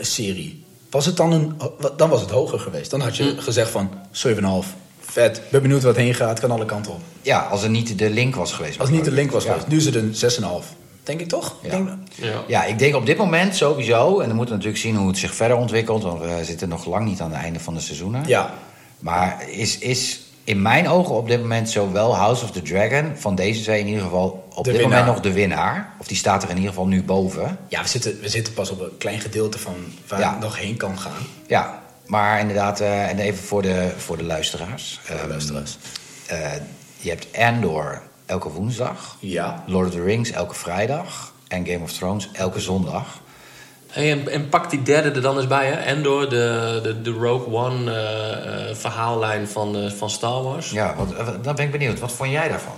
serie, was het dan, een, dan was het hoger geweest. Dan had je gezegd van 7,5. Vet. Ben benieuwd wat heen gaat, kan alle kanten op. Ja, als er niet de link was geweest. Als het niet de link was Ja. geweest. Nu is het een 6,5. Denk ik toch? Ja. Denk, Ja. Ja, ik denk op dit moment sowieso. En dan moeten we natuurlijk zien hoe het zich verder ontwikkelt. Want we zitten nog lang niet aan het einde van de seizoenen. ja. Maar is, is in mijn ogen op dit moment zowel House of the Dragon... van deze twee in ieder geval op De dit winnaar. moment nog de winnaar. Of die staat er in ieder geval nu boven. Ja, we zitten, we zitten pas op een klein gedeelte van waar Ja. het nog heen kan gaan. Ja, maar inderdaad, eh, en even voor de, voor de luisteraars. Voor de Ehm, luisteraars. eh, je hebt Andor elke woensdag. Ja. Lord of the Rings elke vrijdag. En Game of Thrones elke zondag. Hey, en, en pak die derde er dan eens bij, hè? Endor, de, de, de Rogue One eh, eh, verhaallijn van, eh, van Star Wars. Ja, wat, dan ben ik benieuwd. Wat vond jij daarvan?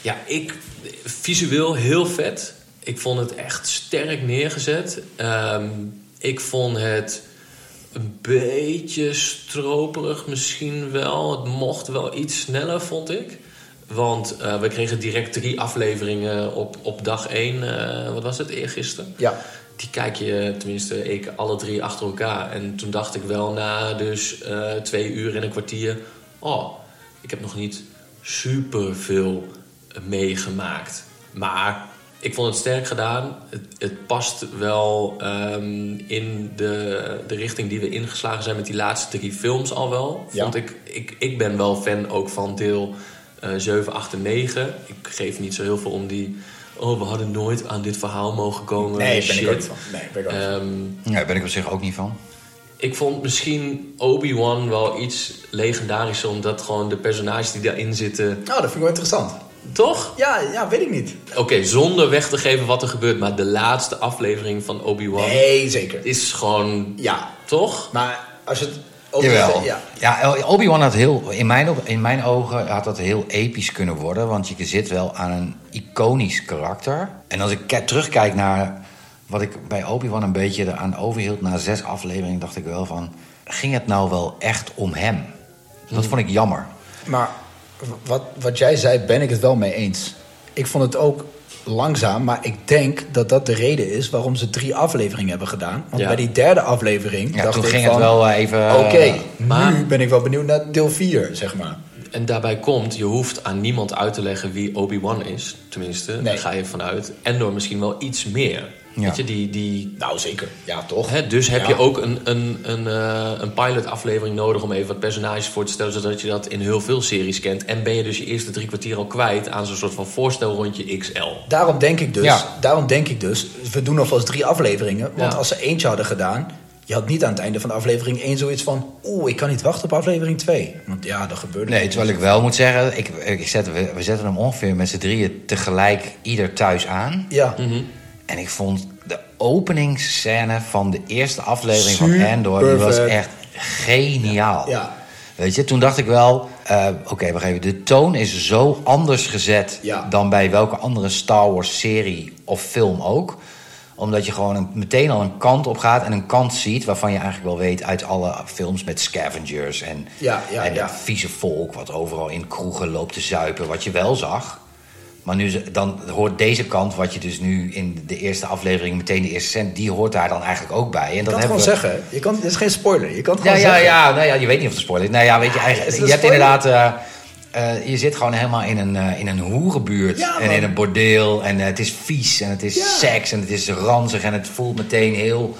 Ja, ik visueel heel vet. Ik vond het echt sterk neergezet. Ehm, ik vond het een beetje stroperig misschien wel. Het mocht wel iets sneller, vond ik. Want eh, we kregen direct drie afleveringen op, op dag één. eh, wat was het, eergisteren? Ja. Die kijk je, tenminste, ik alle drie achter elkaar. En toen dacht ik wel na dus eh, twee uur en een kwartier... Oh, ik heb nog niet super veel meegemaakt. Maar ik vond het sterk gedaan. Het, het past wel ehm, in de, de richting die we ingeslagen zijn met die laatste drie films al wel. Ja. Vond ik, ik, ik ben wel fan ook van deel eh 7, 8 en 9. Ik geef niet zo heel veel om die... Oh, we hadden nooit aan dit verhaal mogen komen. Nee, ben shit. ik ook niet van. Nee, ben ik ook niet van. Ehm, Ja, ben ik op zich ook niet van. ik vond misschien Obi-Wan wel iets legendarischer... omdat gewoon de personages die daarin zitten... Nou, dat vind ik wel interessant. Toch? Ja, ja weet ik niet. Oké, zonder weg te geven wat er gebeurt... maar de laatste aflevering van Obi-Wan Nee, zeker. is gewoon... Ja, Toch? maar als je het... over- Jawel. Ja. Ja, Obi-Wan had heel, in mijn, in mijn ogen had dat heel episch kunnen worden. Want je zit wel aan een iconisch karakter. En als ik terugkijk naar wat ik bij Obi-Wan een beetje eraan overhield... na zes afleveringen dacht ik wel van... ging het nou wel echt om hem? Dat vond ik jammer. Maar wat, wat jij zei, ben ik het wel mee eens. Ik vond het ook langzaam, maar ik denk dat dat de reden is waarom ze drie afleveringen hebben gedaan. Want Ja. bij die derde aflevering Ja, dacht toen ik ging van, het wel eh, even... Oké, eh, maar- nu ben ik wel benieuwd naar deel 4, zeg maar. En daarbij komt, je hoeft aan niemand uit te leggen wie Obi-Wan is. Tenminste, Nee. daar ga je vanuit. En door misschien wel iets meer. Ja. Weet je, die... die Nou, zeker. Ja, toch? Hè, dus heb Ja. je ook een, een, een, eh, een pilot-aflevering nodig om even wat personages voor te stellen, zodat je dat in heel veel series kent. En ben je dus je eerste drie kwartier al kwijt aan zo'n soort van voorstelrondje XL. Daarom denk ik dus, Ja. daarom denk ik dus, we doen nog wel eens drie afleveringen. Want als ze eentje hadden gedaan, je had niet aan het einde van de aflevering één zoiets van, oeh, ik kan niet wachten op aflevering 2. Want ja, dat gebeurde Nee, terwijl ik wel moet zeggen... Ik, ik zet, we, we zetten hem ongeveer met z'n drieën tegelijk ieder thuis aan. Ja, Mhm. En ik vond de openingsscène van de eerste aflevering van Andor... die was echt geniaal. Ja. Weet je, toen dacht ik wel... eh, Oké, wacht even. De toon is zo anders gezet... Ja. dan bij welke andere Star Wars serie of film ook omdat je gewoon een- meteen al een kant op gaat en een kant ziet waarvan je eigenlijk wel weet uit alle films met scavengers en, Ja, ja, en ja. dat vieze volk wat overal in kroegen loopt te zuipen, wat je wel zag. Maar nu, dan hoort deze kant, wat je dus nu in de eerste aflevering, meteen de eerste scène, die hoort daar dan eigenlijk ook bij. En je dat kan het gewoon we- zeggen. Je kan, dit is geen spoiler. Je kan het Ja, gewoon ja, zeggen. ja, nou ja, je weet niet of het spoiler is. Nou ja, weet je, eigenlijk, het je een hebt spoiler? inderdaad, eh, eh, je zit gewoon helemaal in een, eh, in een hoerenbuurt Ja, en in een bordeel en het is vies en het is Ja. seks en het is ranzig en het voelt meteen heel,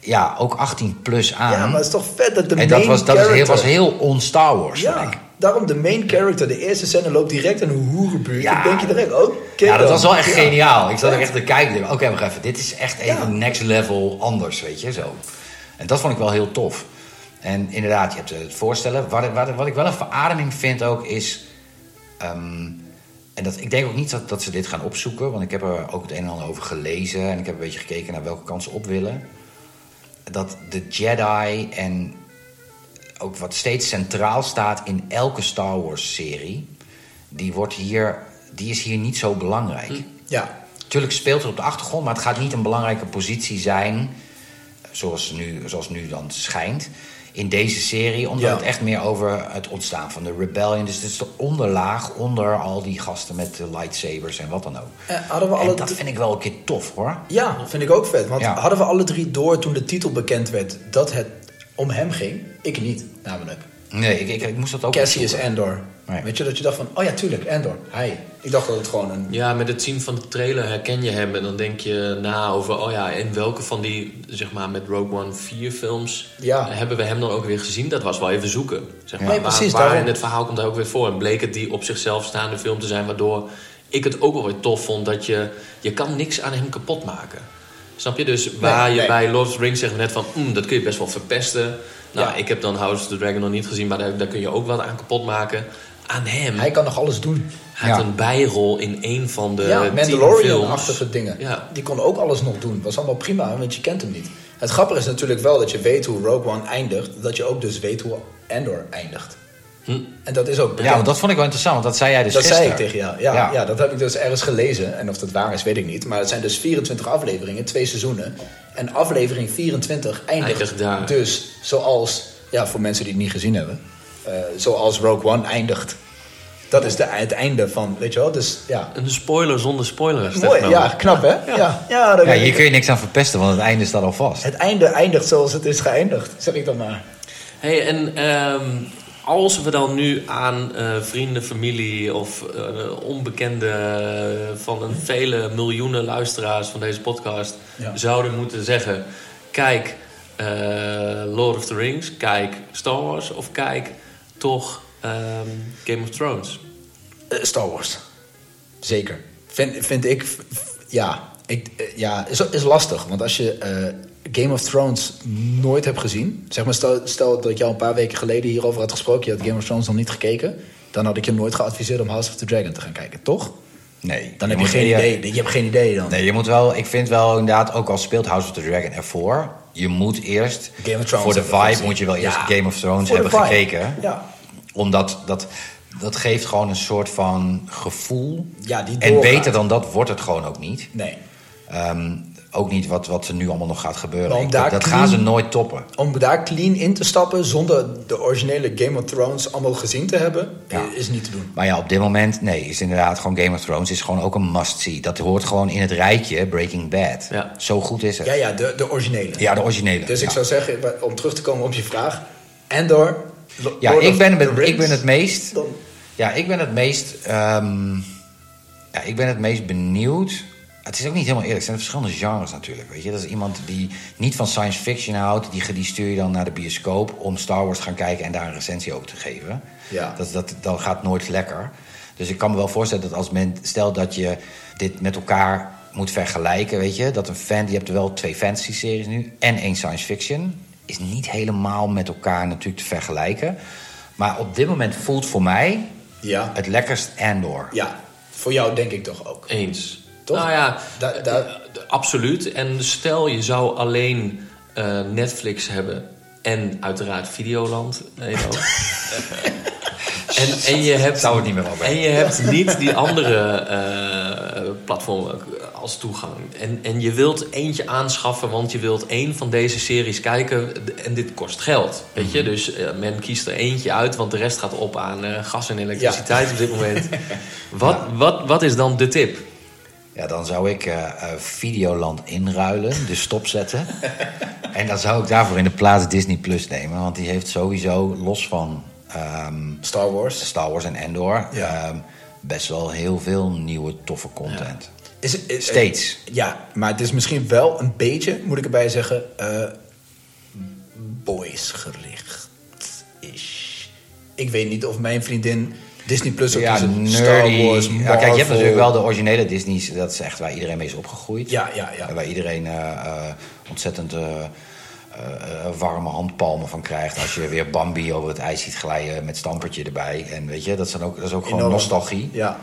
ja, ook 18 plus aan. Ja, maar het is toch vet dat de en dat was, dat is heel, was heel on-Star Wars, Ja, vond ik. Daarom de main character, de eerste scène loopt direct in een hoerenbuurt. Ja. Dan denk je direct, oké Ja, dat was wel echt Ja. geniaal. Ik zat Ja. echt te kijken. Oké, even. Dit is echt even Ja. next level anders, weet je, zo. En dat vond ik wel heel tof. En inderdaad, je hebt eh, het voorstellen. Wat, wat, wat ik wel een verademing vind ook is... ehm, en dat, ik denk ook niet dat, dat ze dit gaan opzoeken. Want ik heb er ook het een en ander over gelezen. En ik heb een beetje gekeken naar welke kant ze op willen. Dat de Jedi en ook wat steeds centraal staat in elke Star Wars serie... Die, wordt hier, die is hier niet zo belangrijk. Ja, Tuurlijk speelt het op de achtergrond, maar het gaat niet een belangrijke positie zijn, zoals nu, zoals nu dan schijnt, in deze serie. Omdat Ja. het echt meer over het ontstaan van de rebellion. Dus het is de onderlaag onder al die gasten met de lightsabers en wat dan ook. Eh, hadden we alle En dat vind ik wel een keer tof hoor. Ja, vind ik ook vet. Want Ja. hadden we alle drie door toen de titel bekend werd dat het om hem ging? Ik niet, namelijk. Nee, ik, ik, ik moest dat ook Cassius opzoeken. Endor. Nee. Weet je dat je dacht van, oh ja, tuurlijk, Endor. Hij. Ik dacht dat het gewoon een... Ja, met het zien van de trailer herken je hem en dan denk je na over, oh ja, in welke van die, zeg maar, met Rogue One vier films Ja. hebben we hem dan ook weer gezien? Dat was wel even zoeken. Zeg maar. Nee, Waar- precies, waar, daarom. in het verhaal komt hij ook weer voor. En bleek het die op zichzelf staande film te zijn, waardoor ik het ook wel weer tof vond dat je, je kan niks aan hem kapot maken. Snap je? Dus waar je nee. bij Lord of the Rings zeggen we net van, "Mm, dat kun je best wel verpesten. Nou, Ja. ik heb dan House of the Dragon nog niet gezien, maar daar, daar kun je ook wat aan kapot maken. Aan hem. Hij kan nog alles doen. Hij had Ja. een bijrol in een van de ja, Mandalorian-achtige dingen. Ja. Die kon ook alles nog doen. Was allemaal prima, want je kent hem niet. Het grappige is natuurlijk wel dat je weet hoe Rogue One eindigt. Dat je ook dus weet hoe Endor eindigt. Hm. En dat is ook bekend. Ja, want dat vond ik wel interessant, want dat zei jij dus dat zei gisteren. ik tegen jou. Ja, Ja. ja. dat heb ik dus ergens gelezen. En of dat waar is, weet ik niet. Maar het zijn dus 24 afleveringen, twee seizoenen. En aflevering 24 eindigt, daar. dus zoals, ja, voor mensen die het niet gezien hebben, eh, zoals Rogue One eindigt. Dat is de, het einde van, weet je wel? Dus ja. Een spoiler zonder spoiler. Mooi, ja, knap hè? Ja, ja, dat Ja, hier ik. kun je niks aan verpesten, want het einde staat al vast. Het einde eindigt zoals het is geëindigd, zeg ik dan maar. Hey, en ehm, als we dan nu aan eh, vrienden, familie of onbekende eh, van een vele miljoenen luisteraars van deze podcast Ja. zouden moeten zeggen: kijk eh, Lord of the Rings, kijk Star Wars of kijk toch ehm, Game of Thrones. Star Wars. Zeker. Vind, vind ik, ja, ik, ja is, is lastig. Want als je Game of Thrones nooit hebt gezien... Zeg maar, stel, stel dat ik jou een paar weken geleden hierover had gesproken... je had Game of Thrones nog niet gekeken... dan had ik je nooit geadviseerd om House of the Dragon te gaan kijken, toch? Nee. Dan heb je geen idee. Je hebt geen idee dan. Nee, je moet wel, ik vind wel inderdaad, ook al speelt House of the Dragon ervoor, je moet eerst, Game of Thrones voor de vibe moet je wel eerst Ja, Game of Thrones hebben gekeken. Ja. Omdat dat, dat geeft gewoon een soort van gevoel. Ja, die en doorgaat. beter dan dat wordt het gewoon ook niet. Nee. Ehm, ook niet wat, wat er nu allemaal nog gaat gebeuren. Ik- dat clean- gaan ze nooit toppen. Om daar clean in te stappen zonder de originele Game of Thrones allemaal gezien te hebben... Ja. is niet te doen. Maar ja, op dit moment, nee, is inderdaad gewoon Game of Thrones is gewoon ook een must-see. Dat hoort gewoon in het rijtje Breaking Bad. Ja. Zo goed is het. Ja, ja, de, de originele. Ja, de originele. Dus ik ja. zou zeggen, om terug te komen op je vraag... Endor... Lo- Ja, ik ben, ik ben het meest. dan- Ja, ik ben het meest. ehm, ja, ik ben het meest benieuwd. Het is ook niet helemaal eerlijk. Het zijn verschillende genres natuurlijk. Weet je? Dat is iemand die niet van science fiction houdt. Die, die stuur je dan naar de bioscoop om Star Wars te gaan kijken en daar een recensie over te geven. Ja. Dat, dat, dat gaat nooit lekker. Dus ik kan me wel voorstellen dat als men. Stel dat je dit met elkaar moet vergelijken. Weet je? Dat een fan. Je hebt er wel twee fantasy-series nu. En één science fiction. Is niet helemaal met elkaar natuurlijk te vergelijken. Maar op dit moment voelt voor mij Ja. het lekkerst Andor. ja, voor jou denk ik toch ook. Eens. Toch? Nou ja, Da- da- eh, absoluut. En stel je zou alleen eh, Netflix hebben en uiteraard Videoland. Nee, dan. en, en je hebt, Zou het niet meer En je hebt niet die andere eh, platformen als toegang. En, en je wilt eentje aanschaffen, want je wilt één van deze series kijken. En dit kost geld. Weet Mhm. je? Dus eh, men kiest er eentje uit, want de rest gaat op aan eh, gas en elektriciteit op dit moment. Wat, wat, wat is dan de tip? Ja, dan zou ik eh, eh, Videoland inruilen, dus stopzetten. en dan zou ik daarvoor in de plaats Disney Plus nemen. Want die heeft sowieso, los van ehm, Star Wars. Star Wars en Endor... Ja. ehm, best wel heel veel nieuwe, toffe content. Is, Steeds. Ja, maar het is misschien wel een beetje, moet ik erbij zeggen, eh boys gericht is. Ik weet niet of mijn vriendin Disney Plus ook Ja, is. Star nerdy. Wars, Ja, kijk, je hebt Marvel. natuurlijk wel de originele Disney's. Dat is echt waar iedereen mee is opgegroeid. Ja, ja, ja. En waar iedereen eh, eh, ontzettend eh, warme handpalmen van krijgt. Als je weer Bambi over het ijs ziet glijden met stampertje erbij. En weet je, dat is, dan ook, dat is ook gewoon Enorm. nostalgie. Ja,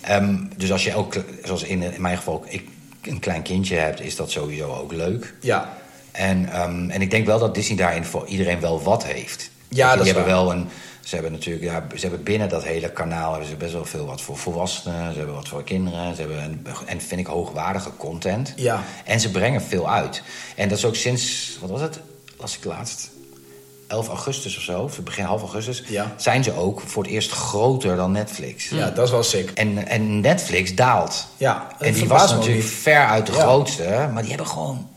Ehm, dus als je ook, zoals in, in mijn geval, ik, een klein kindje hebt, is dat sowieso ook leuk. ja. En, ehm, en ik denk wel dat Disney daarin voor iedereen wel wat heeft. Ja, dat die is hebben waar. wel een. Ze hebben natuurlijk, ja, ze hebben binnen dat hele kanaal hebben ze best wel veel wat voor volwassenen, ze hebben wat voor kinderen, ze hebben een, en vind ik hoogwaardige content. Ja. En ze brengen veel uit. En dat is ook sinds, wat was het? Las ik laatst. 11 augustus of zo, begin half augustus, Ja. zijn ze ook voor het eerst groter dan Netflix. Ja, dat is wel sick. En, en Netflix daalt. Ja, en die was natuurlijk ver uit de Ja. grootste, maar die hebben gewoon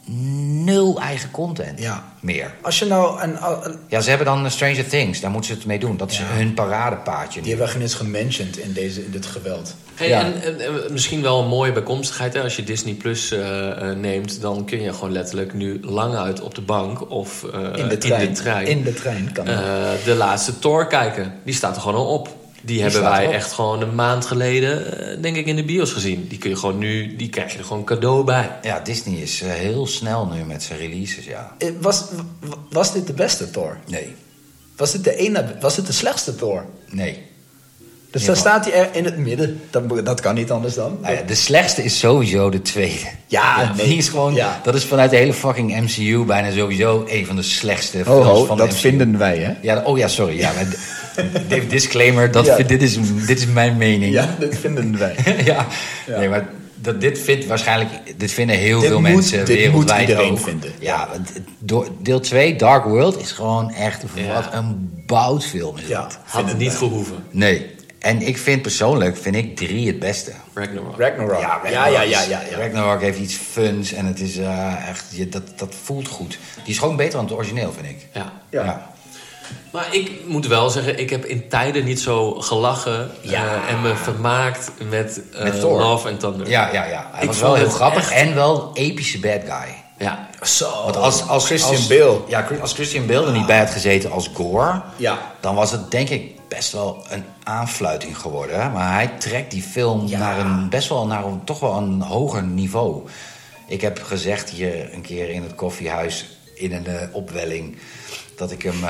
nul eigen content Ja. meer. Als je nou een, een- Ja, ze hebben dan Stranger Things, daar moeten ze het mee doen. Dat is Ja. hun paradepaadje. die nu. hebben we geen eens gementiond in, deze, in dit geweld. Hey, Ja. en, en, en misschien wel een mooie bijkomstigheid. Hè? Als je Disney Plus eh, eh, neemt, dan kun je gewoon letterlijk nu lang uit op de bank of eh, In de trein. In de, trein In de trein kan dat. eh, de laatste Thor kijken. Die staat er gewoon al op. Die, hebben wij echt gewoon een maand geleden, eh, denk ik, in de bios gezien. Die kun je gewoon nu, die krijg je er gewoon cadeau bij. Ja, Disney is eh, heel snel nu met zijn releases, ja. Eh, Was, was dit de beste Thor? Nee, Was dit de, ene, was dit de slechtste Thor? nee. Dus dan staat hij er in het midden. Dat, dat kan niet anders dan. Nou ja, de slechtste is sowieso de tweede. Ja, nee. Die is gewoon, Ja. dat is vanuit de hele fucking MCU bijna sowieso een van de slechtste films ho, van de dat MCU. vinden wij, hè? Ja, oh ja, sorry. Ja, Dave, disclaimer, dat, Ja. vind- dit, is, dit is mijn mening. Ja, dat vinden wij. ja. Ja. Nee, maar dat, dit vindt waarschijnlijk, dit vinden heel Dit veel moet- mensen dit wereldwijd moet iedereen ook. vinden. Ja, deel 2, Dark World, is gewoon echt Ja. wat een boutfilm is Ja, dat. Had het niet gehoeven. Nee. En ik vind persoonlijk, vind ik drie het beste. Ragnarok. Ragnarok. Ja, ja, ja, ja, ja. ja. Ragnarok heeft iets funs en het is eh, echt, je, dat, dat voelt goed. Die is gewoon beter dan het origineel, vind ik. Ja. Ja. Maar ik moet wel zeggen, ik heb in tijden niet zo gelachen Ja. eh, en me vermaakt met, eh, Met Thor. Love and Thunder. Ja, ja, ja. Hij Ik was wel heel grappig echt- en wel epische bad guy. Ja. Zo. Want als, als Christian als, Bale. Ja, als Christian Bale er niet bij had gezeten als Gore... Ja. dan was het denk ik best wel een aanfluiting geworden. Maar hij trekt die film Ja. naar een, best wel naar een, toch wel een hoger niveau. Ik heb gezegd hier een keer in het koffiehuis in een eh, opwelling... dat ik hem...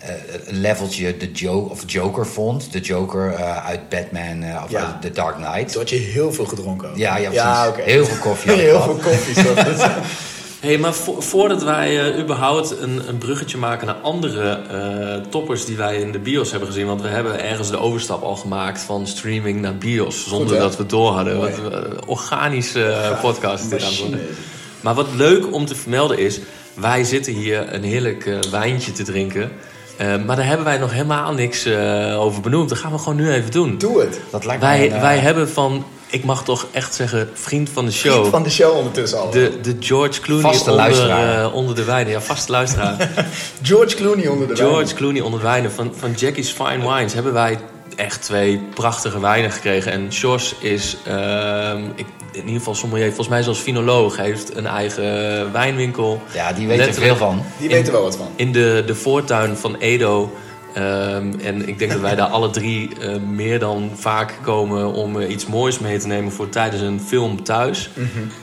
eh, een leveltje de jo of Joker vond. De Joker eh, uit Batman eh, of Ja. uit The Dark Knight. Toen had je heel veel gedronken. ook. Ja, ja, precies. oké. Heel veel koffie heel veel koffie. hey, maar vo- voordat wij eh, überhaupt een, een bruggetje maken naar andere eh, toppers die wij in de bios hebben gezien. Want we hebben ergens de overstap al gemaakt van streaming naar bios. Zonder dat we het door hadden. Wat een organische podcast is dit aan het machine. worden. Maar wat leuk om te vermelden is, wij zitten hier een heerlijk wijntje te drinken. Eh, maar daar hebben wij nog helemaal niks eh, over benoemd. Dat gaan we gewoon nu even doen. Doe het. Dat lijkt Wij, een, eh, wij hebben van, ik mag toch echt zeggen, vriend van de show. Vriend van de show ondertussen al. De, de George Clooney Vaste onder, onder de wijnen. Ja, vaste luisteraar. George Clooney onder de George wijn. Clooney onder de wijnen. Van, van Jackie's Fine Wines hebben wij echt twee prachtige wijnen gekregen. En Jos is, ehm, ik, in ieder geval sommelier, volgens mij zelfs finoloog. Heeft een eigen wijnwinkel. Ja, die weet er veel van. Die weten wel wat van. In de, de voortuin van Edo. Ehm, en ik denk dat wij daar alle drie eh, meer dan vaak komen om eh, iets moois mee te nemen voor tijdens een film thuis.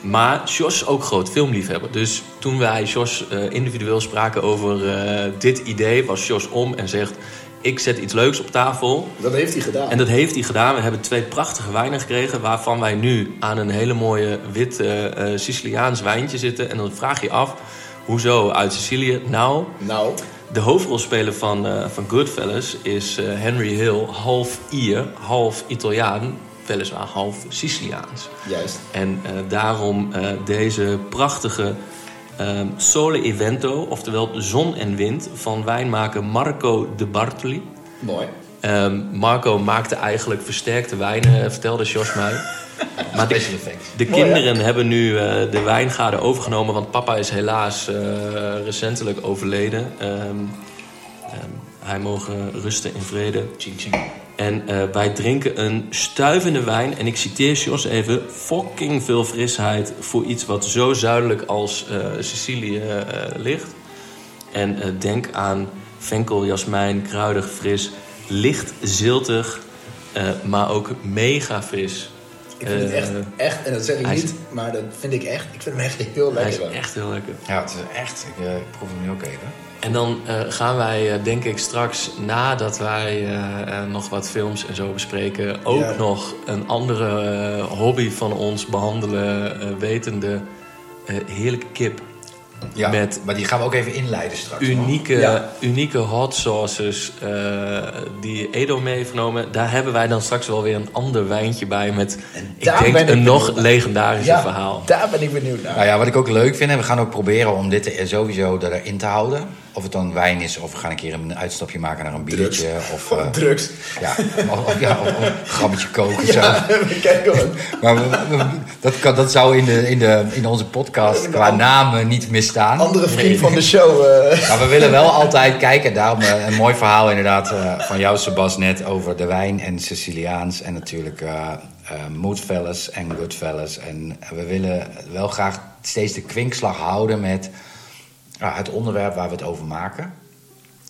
Maar Jos is ook groot filmliefhebber. Dus toen wij Jos eh, individueel spraken over eh, dit idee, was Jos om en zegt: Ik zet iets leuks op tafel. Dat heeft hij gedaan. En dat heeft hij gedaan. We hebben twee prachtige wijnen gekregen, waarvan wij nu aan een hele mooie wit eh, eh, Siciliaans wijntje zitten. En dan vraag je af, hoezo uit Sicilië? Nou, Nou, de hoofdrolspeler van, eh, van Goodfellas is Henry Hill, half Ier, half Italiaan, weliswaar half Siciliaans. juist. En daarom deze prachtige ehm, Sole Evento, oftewel Zon en Wind, van wijnmaker Marco de Bartoli. Mooi. Ehm, Marco maakte eigenlijk versterkte wijnen, eh, vertelde Jos mij. Maar de, de Mooi, kinderen hebben nu eh, de wijngaarden overgenomen, want papa is helaas eh, recentelijk overleden. Ehm, hij mogen rusten in vrede. Ching ching. En eh, wij drinken een stuivende wijn. En ik citeer Jos even. Fucking veel frisheid voor iets wat zo zuidelijk als eh, Sicilië eh, ligt. En eh, denk aan venkel, jasmijn, kruidig, fris. Licht ziltig, eh, maar ook mega fris. Ik vind het echt, echt, en dat zeg ik hij is- niet, maar dat vind ik echt. Ik vind hem echt heel Hij lekker. is echt heel lekker. Ja, het is echt. Ik, ik proef hem nu ook even. En dan eh, gaan wij, eh, denk ik, straks nadat wij eh, nog wat films en zo bespreken, ook Ja. nog een andere hobby van ons behandelen, eh, wetende eh, heerlijke kip. Ja, Met maar die gaan we ook even inleiden straks. Unieke, Ja. unieke hot sauces eh, die Edo mee heeft genomen. Daar hebben wij dan straks wel weer een ander wijntje bij met, ik daar denk, ben ik een nog benieuwd naar. legendarische Ja, verhaal. daar ben ik benieuwd naar. Nou ja, wat ik ook leuk vind, en we gaan ook proberen om dit er sowieso erin te houden. Of het dan wijn is, of we gaan een keer een uitstapje maken naar een biertje. Of, eh, Drugs. ja, of, ja, of, of een grammetje koken. of Zo. Ja, kijk hoor. Maar we- we- dat, kan, dat zou in, de, in, de, in onze podcast qua namen niet misstaan. Andere vriend van de show. eh. Maar we willen wel altijd kijken. Daarom eh, een mooi verhaal inderdaad van jou, Sebas, net over de wijn en Siciliaans. En natuurlijk Moodfellas en Goodfellas. En we willen wel graag steeds de kwinkslag houden met ah, het onderwerp waar we het over maken.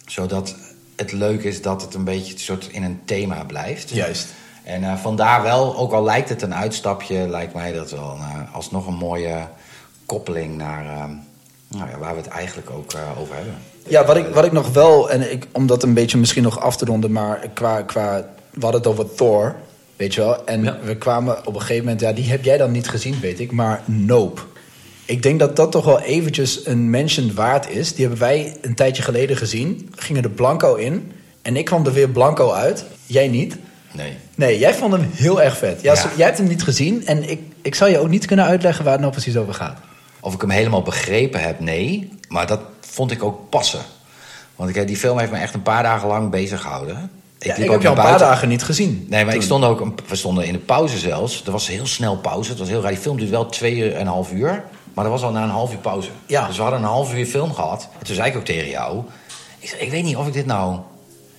Zodat het leuk is dat het een beetje een soort in een thema blijft. Juist. En eh, vandaar wel, ook al lijkt het een uitstapje, lijkt mij dat wel eh, alsnog een mooie koppeling naar eh, nou ja, waar we het eigenlijk ook eh, over hebben. Ja, wat ik, wat ik nog wel, en ik, om dat een beetje misschien nog af te ronden, maar qua, qua we hadden het over Thor, weet je wel. En Ja. we kwamen op een gegeven moment, ja, die heb jij dan niet gezien, weet ik, maar Nope. Ik denk dat dat toch wel eventjes een mention waard is. Die hebben wij een tijdje geleden gezien, gingen er blanco in. En ik kwam er weer blanco uit, jij niet. Nee. Nee, jij vond hem heel erg vet. Ja, Ja. zo- Jij hebt hem niet gezien en ik, ik zou je ook niet kunnen uitleggen waar het nou precies over gaat. Of ik hem helemaal begrepen heb, nee. Maar dat vond ik ook passen. Want ik, die film heeft me echt een paar dagen lang bezig gehouden. Ik, ja, ik ook heb jou een naar paar dagen niet gezien. Nee, maar ik toen. stond ook, een- we stonden in de pauze zelfs. Er was heel snel pauze. Het was heel raar. Die film duurt wel twee uur en een half uur. Maar er was al na een half uur pauze. Ja. Dus we hadden een half uur film gehad. En toen zei ik ook tegen jou. Ik, zei, ik weet niet of ik dit nou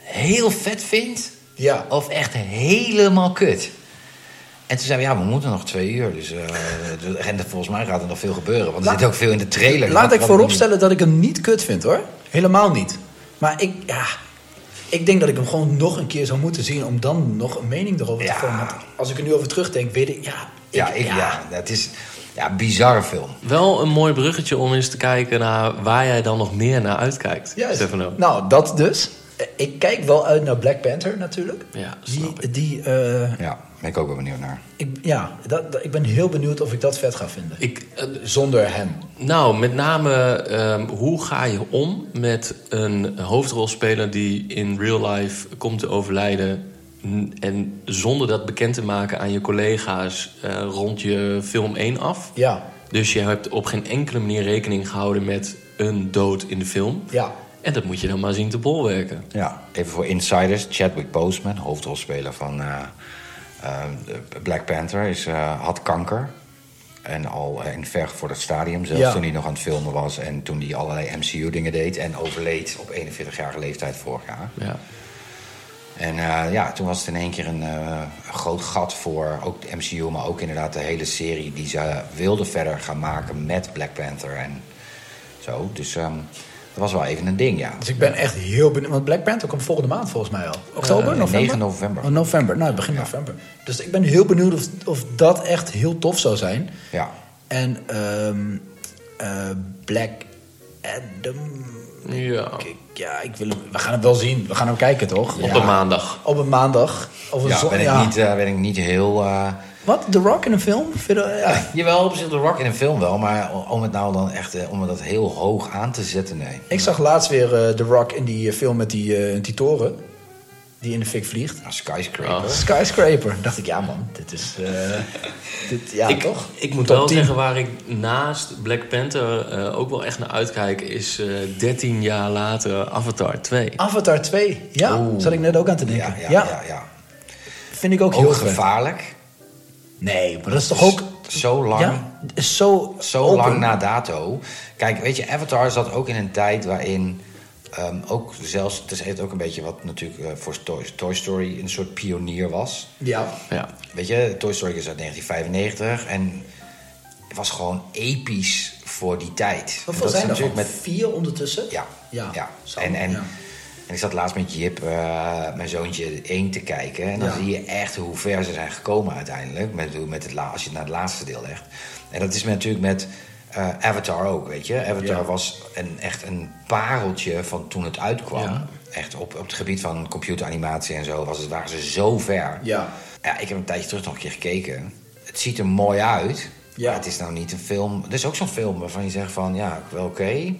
heel vet vind. Ja. Of echt helemaal kut. En toen zeiden we, ja, we moeten nog twee uur. Dus, eh, en volgens mij gaat er nog veel gebeuren. Want er Laat- zit ook veel in de trailer. Laat ik vooropstellen dat ik hem niet kut vind hoor. Helemaal niet. Maar ik, ja, ik denk dat ik hem gewoon nog een keer zou moeten zien om dan nog een mening erover Ja. te vormen. Want als ik er nu over terugdenk, weet ik, ja. Ja, ik, ja. het is ja, bizarre film. Wel een mooi bruggetje om eens te kijken naar waar jij dan nog meer naar uitkijkt, Juist. Stefano. Nou, dat dus. Ik kijk wel uit naar Black Panther natuurlijk. Ja, die, snap ik. die, eh, Ja, ben ik ook wel benieuwd naar. ik, ja dat, dat- ik ben heel benieuwd of ik dat vet ga vinden. Ik, eh, Zonder hem. nou, met name, ehm, hoe ga je om met een hoofdrolspeler die in real life komt te overlijden... en zonder dat bekend te maken aan je collega's eh, rond je film 1 af? Ja, Dus je hebt op geen enkele manier rekening gehouden met een dood in de film. ja. En dat moet je dan maar zien te bolwerken. Ja, even voor insiders. Chadwick Boseman, hoofdrolspeler van eh, eh, Black Panther, is, eh, had kanker. En al in ver voor het stadium, zelfs Ja. toen hij nog aan het filmen was... en toen hij allerlei MCU-dingen deed... en overleed op 41-jarige leeftijd vorig jaar. Ja. En eh, ja, toen was het in één keer een eh, groot gat voor ook de MCU... maar ook inderdaad de hele serie die ze wilden verder gaan maken met Black Panther en zo. Dus ehm, dat was wel even een ding, ja. Dus ik ben echt heel benieuwd. Want Black Panther komt volgende maand volgens mij al. Oktober, Eh, november? 9 november. Oh, november, nou begin november. Dus ik ben heel benieuwd of, of dat echt heel tof zou zijn. Ja, En ehm, eh, Black Adam. Ja. Ik- ja, ik wil hem, we gaan hem wel zien. We gaan hem kijken, toch? Op een maandag. Op een maandag. Of een ja zon- ben, ik ja. Niet, eh, ben ik niet heel... eh, Wat? The Rock in een film? Vind je- ja. Jawel, op zich de Rock in een film wel, maar om het nou dan echt eh, om dat heel hoog aan te zetten, nee. Ik zag laatst weer eh, The Rock in die film met die, eh, die toren. Die in de fik vliegt. Nou, skyscraper. Oh. Skyscraper. Dacht ik, ja man, dit is... eh, dit, ja, ik, toch? Ik moet Top wel 10. zeggen waar ik naast Black Panther eh, ook wel echt naar uitkijk... is eh 13 jaar later Avatar 2. Avatar 2. Ja, zat ik net ook aan te denken. Ja, Ja, ja, ja. ja. vind ik ook, Ook heel vet. gevaarlijk. Nee, maar dat is toch ook... Zo lang. Ja, zo, Zo open. lang na dato. Kijk, weet je, Avatar zat ook in een tijd waarin ehm, ook zelfs, het heeft ook een beetje wat natuurlijk eh, voor Toy, Toy Story een soort pionier was. Ja. Ja. Weet je, Toy Story is uit 1995 en het was gewoon episch voor die tijd. Hoeveel Dat is zijn er natuurlijk met vier ondertussen? Ja, Ja, ja. zo, en, en, ja. en ik zat laatst met Jip, eh, mijn zoontje, één te kijken. En dan Ja. zie je echt hoe ver ze zijn gekomen uiteindelijk. Met, met het, la- als je het naar het laatste deel legt. En dat is met- natuurlijk met eh, Avatar ook, weet je. Avatar Ja. was een, echt een pareltje van toen het uitkwam. Ja. Echt op, op het gebied van computeranimatie en zo was het, waren ze zo ver. Ja. Ja, ik heb een tijdje terug nog een keer gekeken. Het ziet er mooi uit. Ja. Maar het is nou niet een film... Er is ook zo'n film waarvan je zegt van... Ja, wel oké.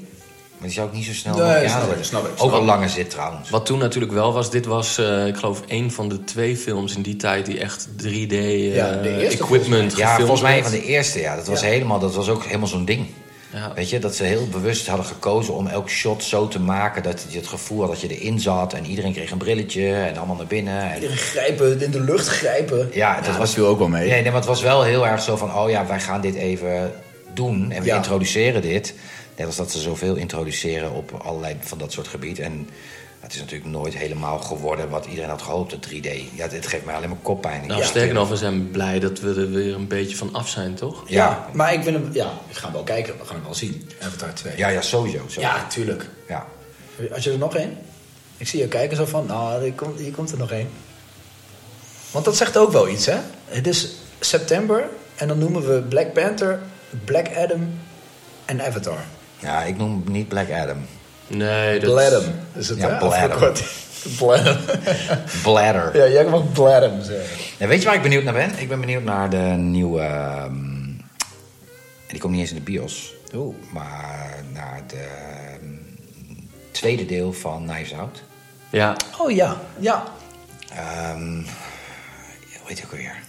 Maar die zou ik niet zo snel Nee, nog snap ik, snap ik, Ook snap een ik. lange zit trouwens. Wat toen natuurlijk wel was, dit was, eh, ik geloof, een van de twee films in die tijd die echt 3D eh, Ja, equipment Ja, gefilmd volgens mij van de eerste, ja. Dat was, Ja. helemaal, dat was ook helemaal zo'n ding. Ja. Weet je, dat ze heel bewust hadden gekozen om elk shot zo te maken dat je het gevoel had dat je erin zat en iedereen kreeg een brilletje en allemaal naar binnen. En, Iedereen grijpen, in de lucht grijpen. ja, dat was viel ook wel mee. Nee, nee, maar het was wel heel erg zo van, oh ja, wij gaan dit even doen en we Ja. introduceren dit. Net als dat ze zoveel introduceren op allerlei van dat soort gebied. En het is natuurlijk nooit helemaal geworden wat iedereen had gehoopt, het 3D. Ja, dit geeft mij alleen maar koppijn. Nou, Ja, sterker nog, we zijn blij dat we er weer een beetje van af zijn, toch? Ja, Ja. maar ik ben hem, ja, ik ga hem wel kijken. We gaan hem wel zien. Avatar 2. Ja, ja, sowieso. sowieso. ja tuurlijk. Ja. Als je er nog één? Ik zie je kijken zo van, nou, hier komt, hier komt er nog één. Want dat zegt ook wel iets, hè? Het is september en dan noemen we Black Panther, Black Adam en Avatar. Ja, ik noem hem niet Black Adam. Nee, dat... Bladem is het, Ja? Bladem. Bladder. ja, jij mag Bladem zeggen. En weet je waar ik benieuwd naar ben? Ik ben benieuwd naar de nieuwe... ehm, die komt niet eens in de bios. Oeh. Maar naar de ehm, tweede deel van Knives Out. Ja, Oh ja, ja. Ehm hoe heet ook alweer?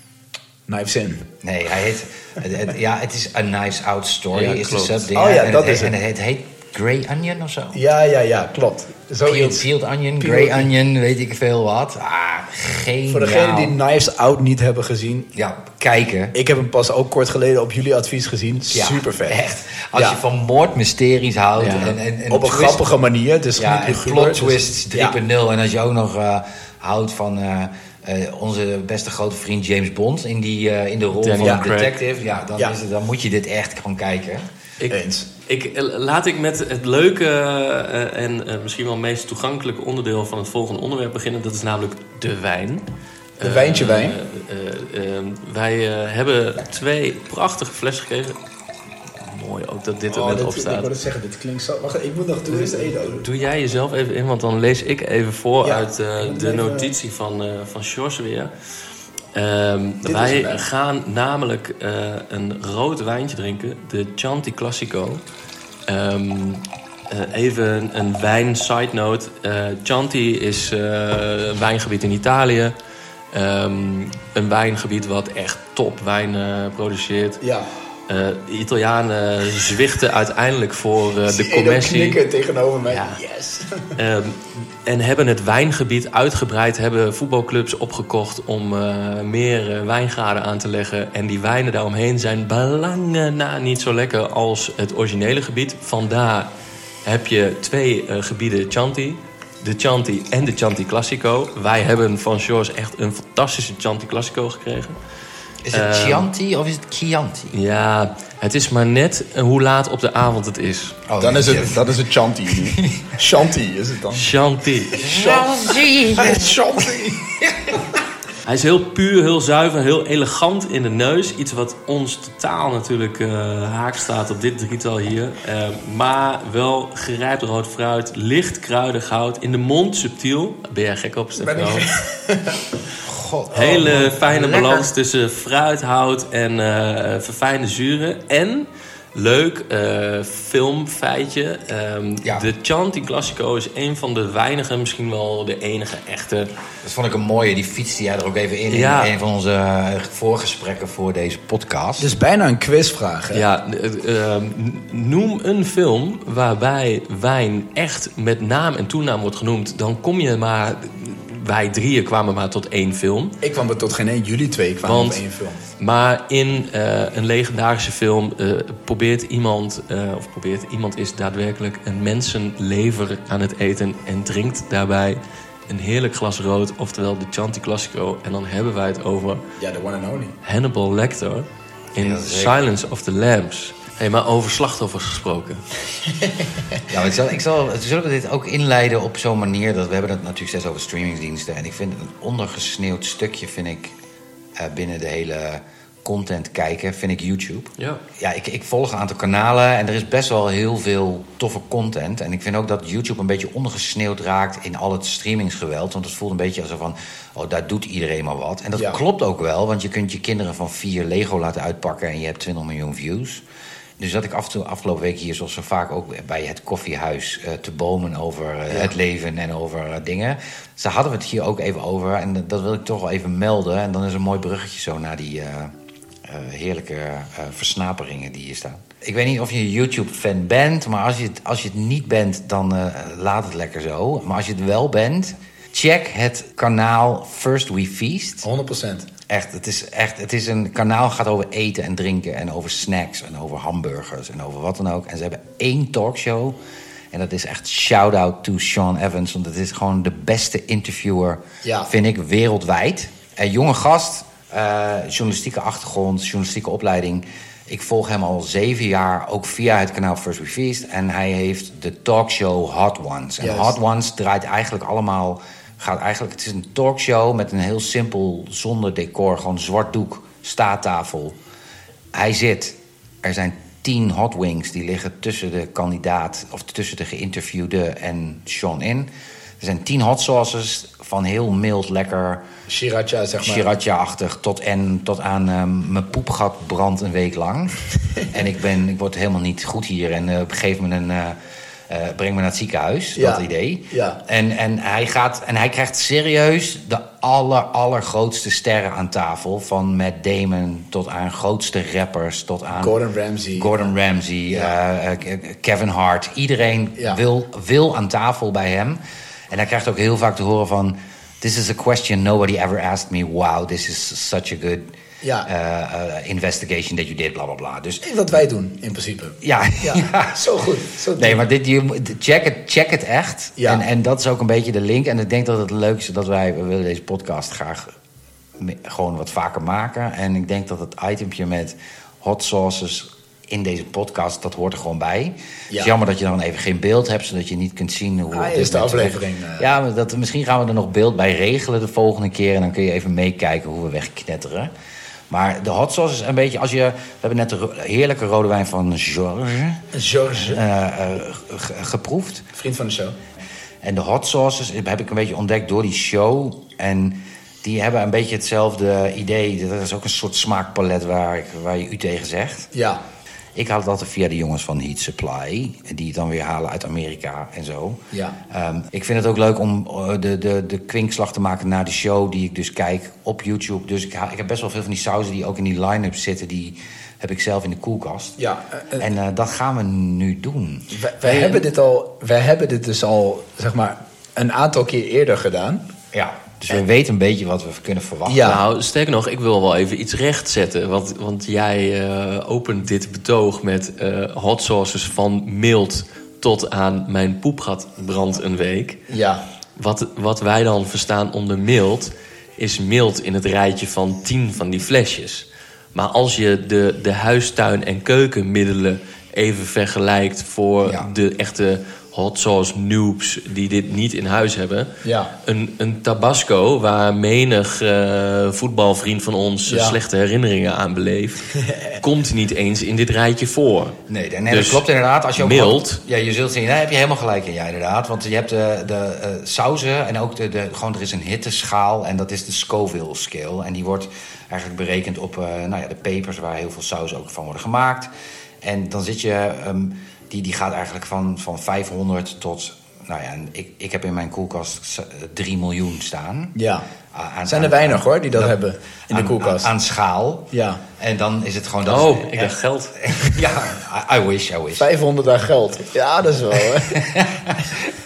Knives In. Nee, hij heet... het, het- ja, het is A Knives Out Story. Ja, is de klopt. subding. Oh ja, en dat het, is heet- het. En het heet Grey Onion of zo? Ja, ja, ja, klopt. Peeled, Zoiets. peeled Onion, Peeled- Grey Onion, weet ik veel wat. Ah, geniaal. Voor degenen die Knives Out niet hebben gezien. Ja, kijken. Ik heb hem pas ook kort geleden op jullie advies gezien. Ja, Super vet. Echt. Als Ja. je van moordmysteries houdt. Ja. En, en, en op een twist- grappige manier. Dus Ja, en plot dus- twists 3.0. Ja. En als je ook nog eh, houdt van eh, eh, onze beste grote vriend James Bond in, die, eh, in de rol Daniel van een Craig. detective, ja, dan, Ja. Is het, dan moet je dit echt gewoon kijken. ik, Eens. Ik, eh, laat ik met het leuke eh, en eh, misschien wel meest toegankelijke onderdeel van het volgende onderwerp beginnen. Dat is namelijk de wijn. De wijntje wijn. wij eh, hebben twee prachtige flessen gekregen. Mooi ook dat dit er Oh, net op Ik staat. wou het zeggen, dit klinkt zo... Wacht, ik moet nog toe eens eten. Doe jij jezelf even in, want dan lees ik even voor Ja, uit eh, ik de even- notitie van, eh van Sjors weer. Ehm, wij gaan namelijk eh, een rood wijntje drinken, de Chianti Classico. Ehm, eh, even een wijn side note. Eh, Chianti is eh, een wijngebied in Italië. Ehm, een wijngebied wat echt top wijn eh, produceert. Ja. De Italianen zwichten uiteindelijk voor eh, de commercie. knikken tegenover mij. Ja. Yes. Ehm, en hebben het wijngebied uitgebreid, hebben voetbalclubs opgekocht om eh, meer wijngaarden aan te leggen. En die wijnen daaromheen zijn belangen na niet zo lekker als het originele gebied. Vandaar heb je twee gebieden Chianti. De Chianti en de Chianti Classico. Wij hebben van George echt een fantastische Chianti Classico gekregen. Is het Ehm, Chianti of is het Chianti? Ja, het is maar net hoe laat op de avond het is. Oh, Dan is het, dat is het Chanti nu. Chanti is het dan. Chianti. Chianti! Chanti. Hij is heel puur, heel zuiver, heel elegant in de neus. Iets wat ons totaal natuurlijk eh, haak staat op dit drietal hier. Eh, maar wel gerijpt rood fruit, licht kruidig hout. In de mond subtiel. Ben jij gek op, Stefan? God. Hele fijne lekker. balans tussen fruit, hout en eh, verfijnde zuren. En, leuk eh, filmfeitje. ehm, Ja. De Chianti Classico is een van de weinige, misschien wel de enige echte... Dat vond ik een mooie. Die fietste jij er ook even in. Ja. In een van onze eh, voorgesprekken voor deze podcast. Het is bijna een quizvraag, hè? Ja, eh, eh, noem een film waarbij wijn echt met naam en toenaam wordt genoemd. Dan kom je maar... Wij drieën kwamen maar tot één film. Ik kwam er tot geen één. Jullie twee kwamen Want- op één film. Maar in eh, een legendarische film eh, probeert iemand, eh, of probeert iemand is daadwerkelijk een mensenlever aan het eten en drinkt daarbij een heerlijk glas rood, oftewel de Chianti Classico. En dan hebben wij het over Ja, de one and only. Hannibal Lecter in Ja. Silence of the Lambs. Hey, maar over slachtoffers gesproken. Ja, ik zal, ik zal, zullen we dit ook inleiden op zo'n manier... dat we hebben het natuurlijk steeds over streamingsdiensten... en ik vind het een ondergesneeuwd stukje, vind ik... eh, binnen de hele content kijken, vind ik YouTube. Ja. Ja, ik, ik volg een aantal kanalen en er is best wel heel veel toffe content. En ik vind ook dat YouTube een beetje ondergesneeuwd raakt in al het streamingsgeweld. Want het voelt een beetje alsof van, oh, daar doet iedereen maar wat. En dat Ja. klopt ook wel, want je kunt je kinderen van vier Lego laten uitpakken... en je hebt 20 miljoen views. Dus dat ik af en toe afgelopen week hier, zoals zo vaak ook bij het koffiehuis, eh, te bomen over eh, het leven en over eh, dingen. Ze hadden we het hier ook even over en dat wil ik toch wel even melden. En dan is een mooi bruggetje zo naar die, heerlijke versnaperingen die hier staan. Ik weet niet of je een YouTube-fan bent, maar als je, het, als je het niet bent, dan laat het lekker zo. Maar als je het wel bent, check het kanaal First We Feast. 100%. Echt, het is echt, het is een kanaal gaat over eten en drinken en over snacks en over hamburgers en over wat dan ook. En ze hebben één talkshow en dat is echt shout-out to Sean Evans, want het is gewoon de beste interviewer, Ja. vind ik, wereldwijd. Een jonge gast, eh, journalistieke achtergrond, journalistieke opleiding. Ik volg hem al zeven jaar, ook via het kanaal First We Feast. En hij heeft de talkshow Hot Ones. En. Hot Ones draait eigenlijk allemaal... Gaat eigenlijk, het is een talkshow met een heel simpel, zonder decor. Gewoon zwart doek, staattafel. Hij zit. Er zijn tien hot wings die liggen tussen de kandidaat... of tussen de geïnterviewde en Sean in. Er zijn tien hot sauces van heel mild, lekker... Sriracha, zeg maar. Sriracha-achtig tot, en, tot aan ehm, mijn poepgat brandt een week lang. en ik, ben, ik word helemaal niet goed hier en eh, geef me een, eh, eh, breng me naar het ziekenhuis, Ja. dat idee. Ja. En, en, hij gaat, en hij krijgt serieus de aller, allergrootste sterren aan tafel. Van Matt Damon tot aan grootste rappers, tot aan... Gordon Ramsay. Gordon Ramsay, Ja. eh, eh, Kevin Hart. Iedereen wil, wil aan tafel bij hem. En hij krijgt ook heel vaak te horen van... This is a question nobody ever asked me. Wow, this is such a good Ja. eh, eh, investigation that you did, bla bla bla. Dus Wat wij doen, in principe. ja, Ja, ja. zo goed. Zo Nee, maar dit, je, check, het, check het echt. Ja. En, en dat is ook een beetje de link. En ik denk dat het leuk is dat wij... We willen deze podcast graag gewoon wat vaker maken. En ik denk dat het itempje met hot sauces in deze podcast... dat hoort er gewoon bij. Het Ja. is jammer dat je dan even geen beeld hebt... zodat je niet kunt zien hoe... Ah, op dit eerste moment- aflevering, eh. Ja, maar dat, misschien gaan we er nog beeld bij regelen de volgende keer... en dan kun je even meekijken hoe we wegknetteren. Maar de hot sauce is een beetje... Als je, we hebben net de heerlijke rode wijn van Georges George, eh, eh, ge- geproefd. vriend van de show. En de hot sauces heb ik een beetje ontdekt door die show. En die hebben een beetje hetzelfde idee. Dat is ook een soort smaakpalet waar, ik, waar je u tegen zegt. Ja. Ik haal het altijd via de jongens van Heat Supply. Die het dan weer halen uit Amerika en zo. Ja. Ehm, ik vind het ook leuk om eh, de, de, de kwinkslag te maken naar de show die ik dus kijk op YouTube. Dus ik, ik heb best wel veel van die sauzen die ook in die line-up zitten. Die heb ik zelf in de koelkast. Ja, eh, En eh, dat gaan we nu doen. Wij, wij hebben dit al, wij hebben dit dus al, zeg maar, een aantal keer eerder gedaan. Ja, dus we weten een beetje wat we kunnen verwachten. Ja. Nou, sterker nog, ik wil wel even iets rechtzetten. Want, want jij eh, opent dit betoog met eh, hot sauces van mild tot aan mijn poepgat brandt een week. Ja. Wat, wat wij dan verstaan onder mild, is mild in het rijtje van 10 van die flesjes. Maar als je de, de huistuin- en keukenmiddelen even vergelijkt voor Ja. de echte hot sauce noobs die dit niet in huis hebben. Ja. Een, een tabasco waar menig eh, voetbalvriend van ons Ja. slechte herinneringen aan beleeft, komt niet eens in dit rijtje voor. Nee, nee Dus dat klopt inderdaad. Als je ook mild. wat- ja, je zult zien, daar heb je helemaal gelijk in, ja, inderdaad. Want je hebt de, de eh, sauzen en ook de, de, gewoon er is een hitteschaal en dat is de Scoville scale. En die wordt eigenlijk berekend op eh, nou ja, de pepers waar heel veel sauzen ook van worden gemaakt. En dan zit je, ehm, die, die gaat eigenlijk van, van 500 tot, nou ja, en ik, ik heb in mijn koelkast 3 miljoen staan. Ja. Aan- Zijn er aan- weinig aan- hoor, die dat hebben in de koelkast. Aan, aan schaal. Ja. En dan is het gewoon... dat Oh, is- ik dacht geld. ja, I, I wish, I wish. 500 aan geld. Ja, dat is wel. Hè?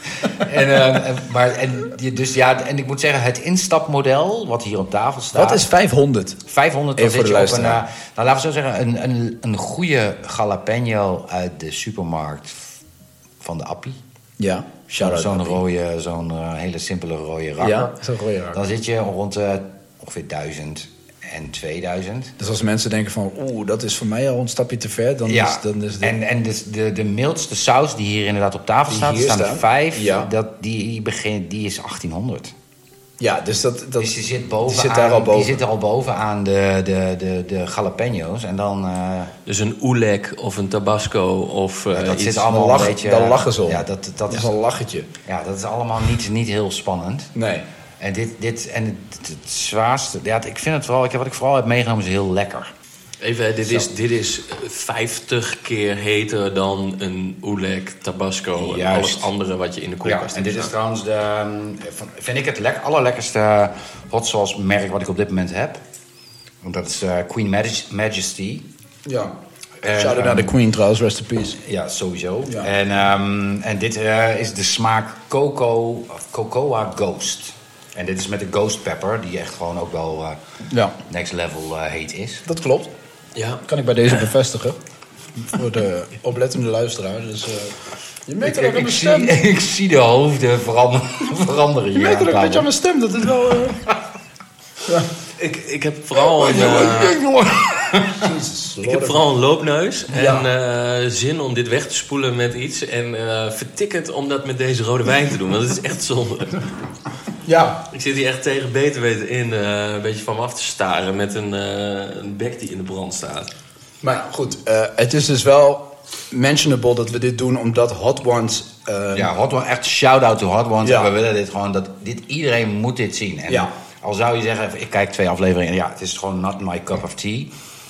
En, en- maar, en, dus ja, en ik moet zeggen, het instapmodel wat hier op tafel staat... Wat is 500? 500, dan zit je op een... eh, nou, laten we zo zeggen, een, een, een goede jalapeno uit de supermarkt van de Appie. Ja. Zo'n rode, zo'n eh, hele simpele rode rakker. Ja, zo'n rode rakker. Dan zit je rond eh, ongeveer 1000 en 2000. Dus als mensen denken van, oeh, dat is voor mij al een stapje te ver, dan ja, is, dan is de... en, en dus de, de mildste saus die hier inderdaad op tafel Die staat, er hier staan er vijf, Ja. dat, die, die, begin, die is 1800. ja, dus dat... dat dus die zit, boven die zit daar al boven. Die zit er al boven aan de, de, de, de jalapeno's. En dan... eh, Dus een oelek of een tabasco of eh, ja, dat iets. zit allemaal lach- een beetje... dan lachen ze om. Ja, dat, dat, is een lachetje. ja, dat is allemaal niet, niet heel spannend. Nee. En dit, dit en het, het zwaarste... Ja, ik vind het vooral... Ik, wat ik vooral heb meegenomen is heel lekker. Even, dit is, dit is 50 keer heter dan een oelek, tabasco en alles andere wat je in de Ja, koelkast en dit hebt is trouwens de, ehm, vind ik het lek, allerlekkerste hot sauce merk wat ik op dit moment heb. Want dat is eh, Queen Maj- Majesty. Ja. En, Shout out ehm, naar de Queen trouwens, rest in peace. Ja, sowieso. Ja. En, ehm, en dit eh, is de smaak Coco, of Cocoa Ghost. En dit is met de Ghost Pepper, die echt gewoon ook wel eh, Ja, next level eh, heet is. dat klopt. Ja. Kan ik bij deze bevestigen. Voor de oplettende luisteraar. Dus, eh, je merkt ook aan mijn zie, stem. ik zie de hoofden veranderen, veranderen Je merkt het ook een beetje aan mijn stem. Dat is wel... eh, ja. Ik, ik heb vooral een, eh, Jezus, ik heb vooral een loopneus en Ja. eh, zin om dit weg te spoelen met iets. En eh vertikkend om dat met deze rode wijn te doen, want het is echt zonde. Ja, Ik zit hier echt tegen beter weten in eh, een beetje van me af te staren met een, eh, een bek die in de brand staat. maar goed. eh, het is dus wel mentionable dat we dit doen omdat Hot Ones... Ja, Hot One, echt shout-out to Hot Ones. Ja. En we willen dit gewoon, dat, dit, iedereen moet dit zien. En Ja. al zou je zeggen, ik kijk twee afleveringen, ja, het is gewoon not my cup of tea.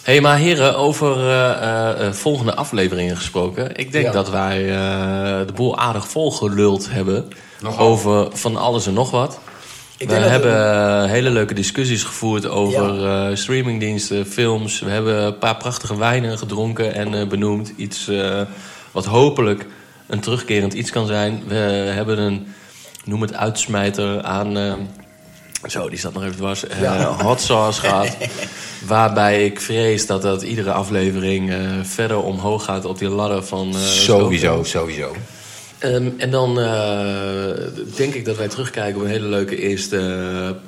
Hé, hey, maar heren, over eh, eh, eh, volgende afleveringen gesproken. Ik denk Ja. dat wij eh, de boel aardig volgeluld hebben Nogal. over van alles en nog wat. We hebben eh, hele leuke discussies gevoerd over eh, streamingdiensten, films. We hebben een paar prachtige wijnen gedronken en eh, benoemd. Iets eh, wat hopelijk een terugkerend iets kan zijn. We hebben een, noem het uitsmijter aan... eh, zo, die zat nog even dwars. eh, Ja. hot sauce gehad. waarbij ik vrees dat dat iedere aflevering eh, verder omhoog gaat op die ladder van... eh, sowieso, sowieso. Ehm, en dan eh, denk ik dat wij terugkijken op een hele leuke eerste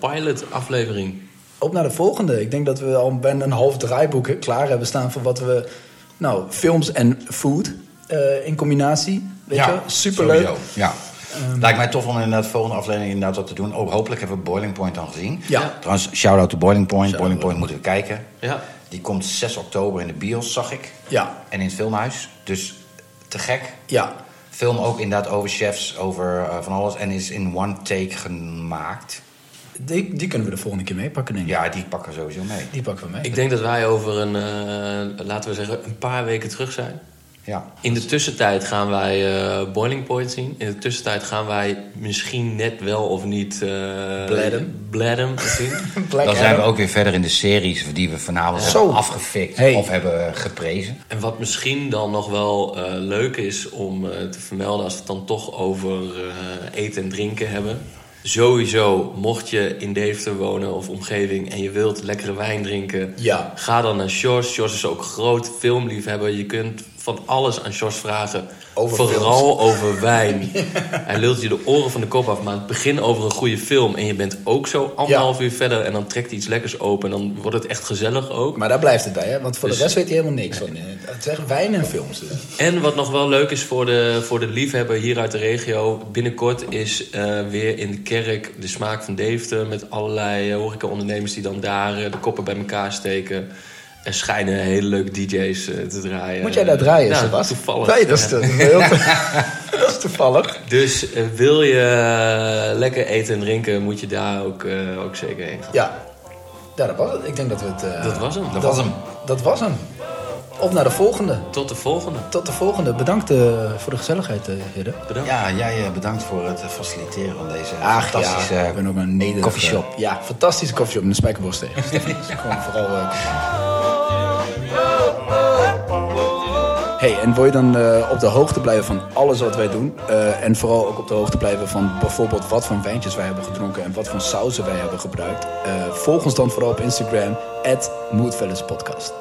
eh, pilot-aflevering. Op naar de volgende. Ik denk dat we al bijna een half draaiboek klaar hebben staan voor wat we... Nou, films en food eh, in combinatie. Weet je? Superleuk. sowieso, Ja. Lijkt mij tof om inderdaad de volgende aflevering inderdaad wat te doen. Oh, hopelijk hebben we Boiling Point dan gezien. Ja. Trouwens, shout-out to Boiling Point. Boiling Point moeten we kijken. Ja. Die komt 6 oktober in de bios, zag ik. Ja, En in het filmhuis. Dus te gek. ja. Film ook inderdaad over chefs, over eh, van alles. En is in one take gemaakt. Die, die kunnen we de volgende keer meepakken, denk ik. Ja, die pakken we sowieso mee. Die pakken we mee. Ik denk dat wij over een, eh, laten we zeggen, een paar weken terug zijn. Ja. In de tussentijd gaan wij eh, Boiling Point zien. In de tussentijd gaan wij misschien net wel of niet... eh Bladem. Bladem zien. Black Dan zijn we ook weer verder in de series die we vanavond Zo. hebben afgefikt Hey. of hebben geprezen. En wat misschien dan nog wel eh, leuk is om eh, te vermelden... als we het dan toch over eh, eten en drinken hebben... Sowieso, mocht je in Deventer wonen of omgeving... en je wilt lekkere wijn drinken... Ja. ga dan naar Sjors. Sjors is ook groot filmliefhebber. Je kunt van alles aan Sjors vragen. Over Vooral over wijn. Hij lult je de oren van de kop af. Maar het begin over een goede film... en je bent ook zo anderhalf uur verder... en dan trekt hij iets lekkers open... en dan wordt het echt gezellig ook. Maar daar blijft het bij, hè? Want voor Dus- de rest weet hij helemaal niks van. eh, Het is echt wijn en films. Dus. En wat nog wel leuk is voor de, voor de liefhebber hier uit de regio... binnenkort is eh, weer in de kerk de smaak van Deventer... met allerlei uh, horeca-ondernemers die dan daar eh, de koppen bij elkaar steken. Er schijnen hele leuke DJ's eh, te draaien. Moet jij daar draaien, Nou, Sebas? toevallig. Nee, dat is, dat is dat toevallig. Dus eh, wil je eh, lekker eten en drinken... moet je daar ook, eh, ook zeker heen gaan. Ja. ja, dat was het. Ik denk dat we het... eh, Dat was hem. Dat was hem. Dat was hem. Op naar de volgende. Tot de volgende. Tot de volgende. Bedankt eh, voor de gezelligheid, heren. Bedankt. Ja, jij eh, bedankt voor het faciliteren van deze Ach, fantastische ja, ik ben ook een nederige... coffeeshop. Ja, fantastische coffeeshop in de Spijkerbos tegen. Dus gewoon vooral... Hey, en wil je dan eh, op de hoogte blijven van alles wat wij doen? eh, en vooral ook op de hoogte blijven van bijvoorbeeld wat voor wijntjes wij hebben gedronken en wat voor sauzen wij hebben gebruikt? eh, volg ons dan vooral op Instagram, at Podcast.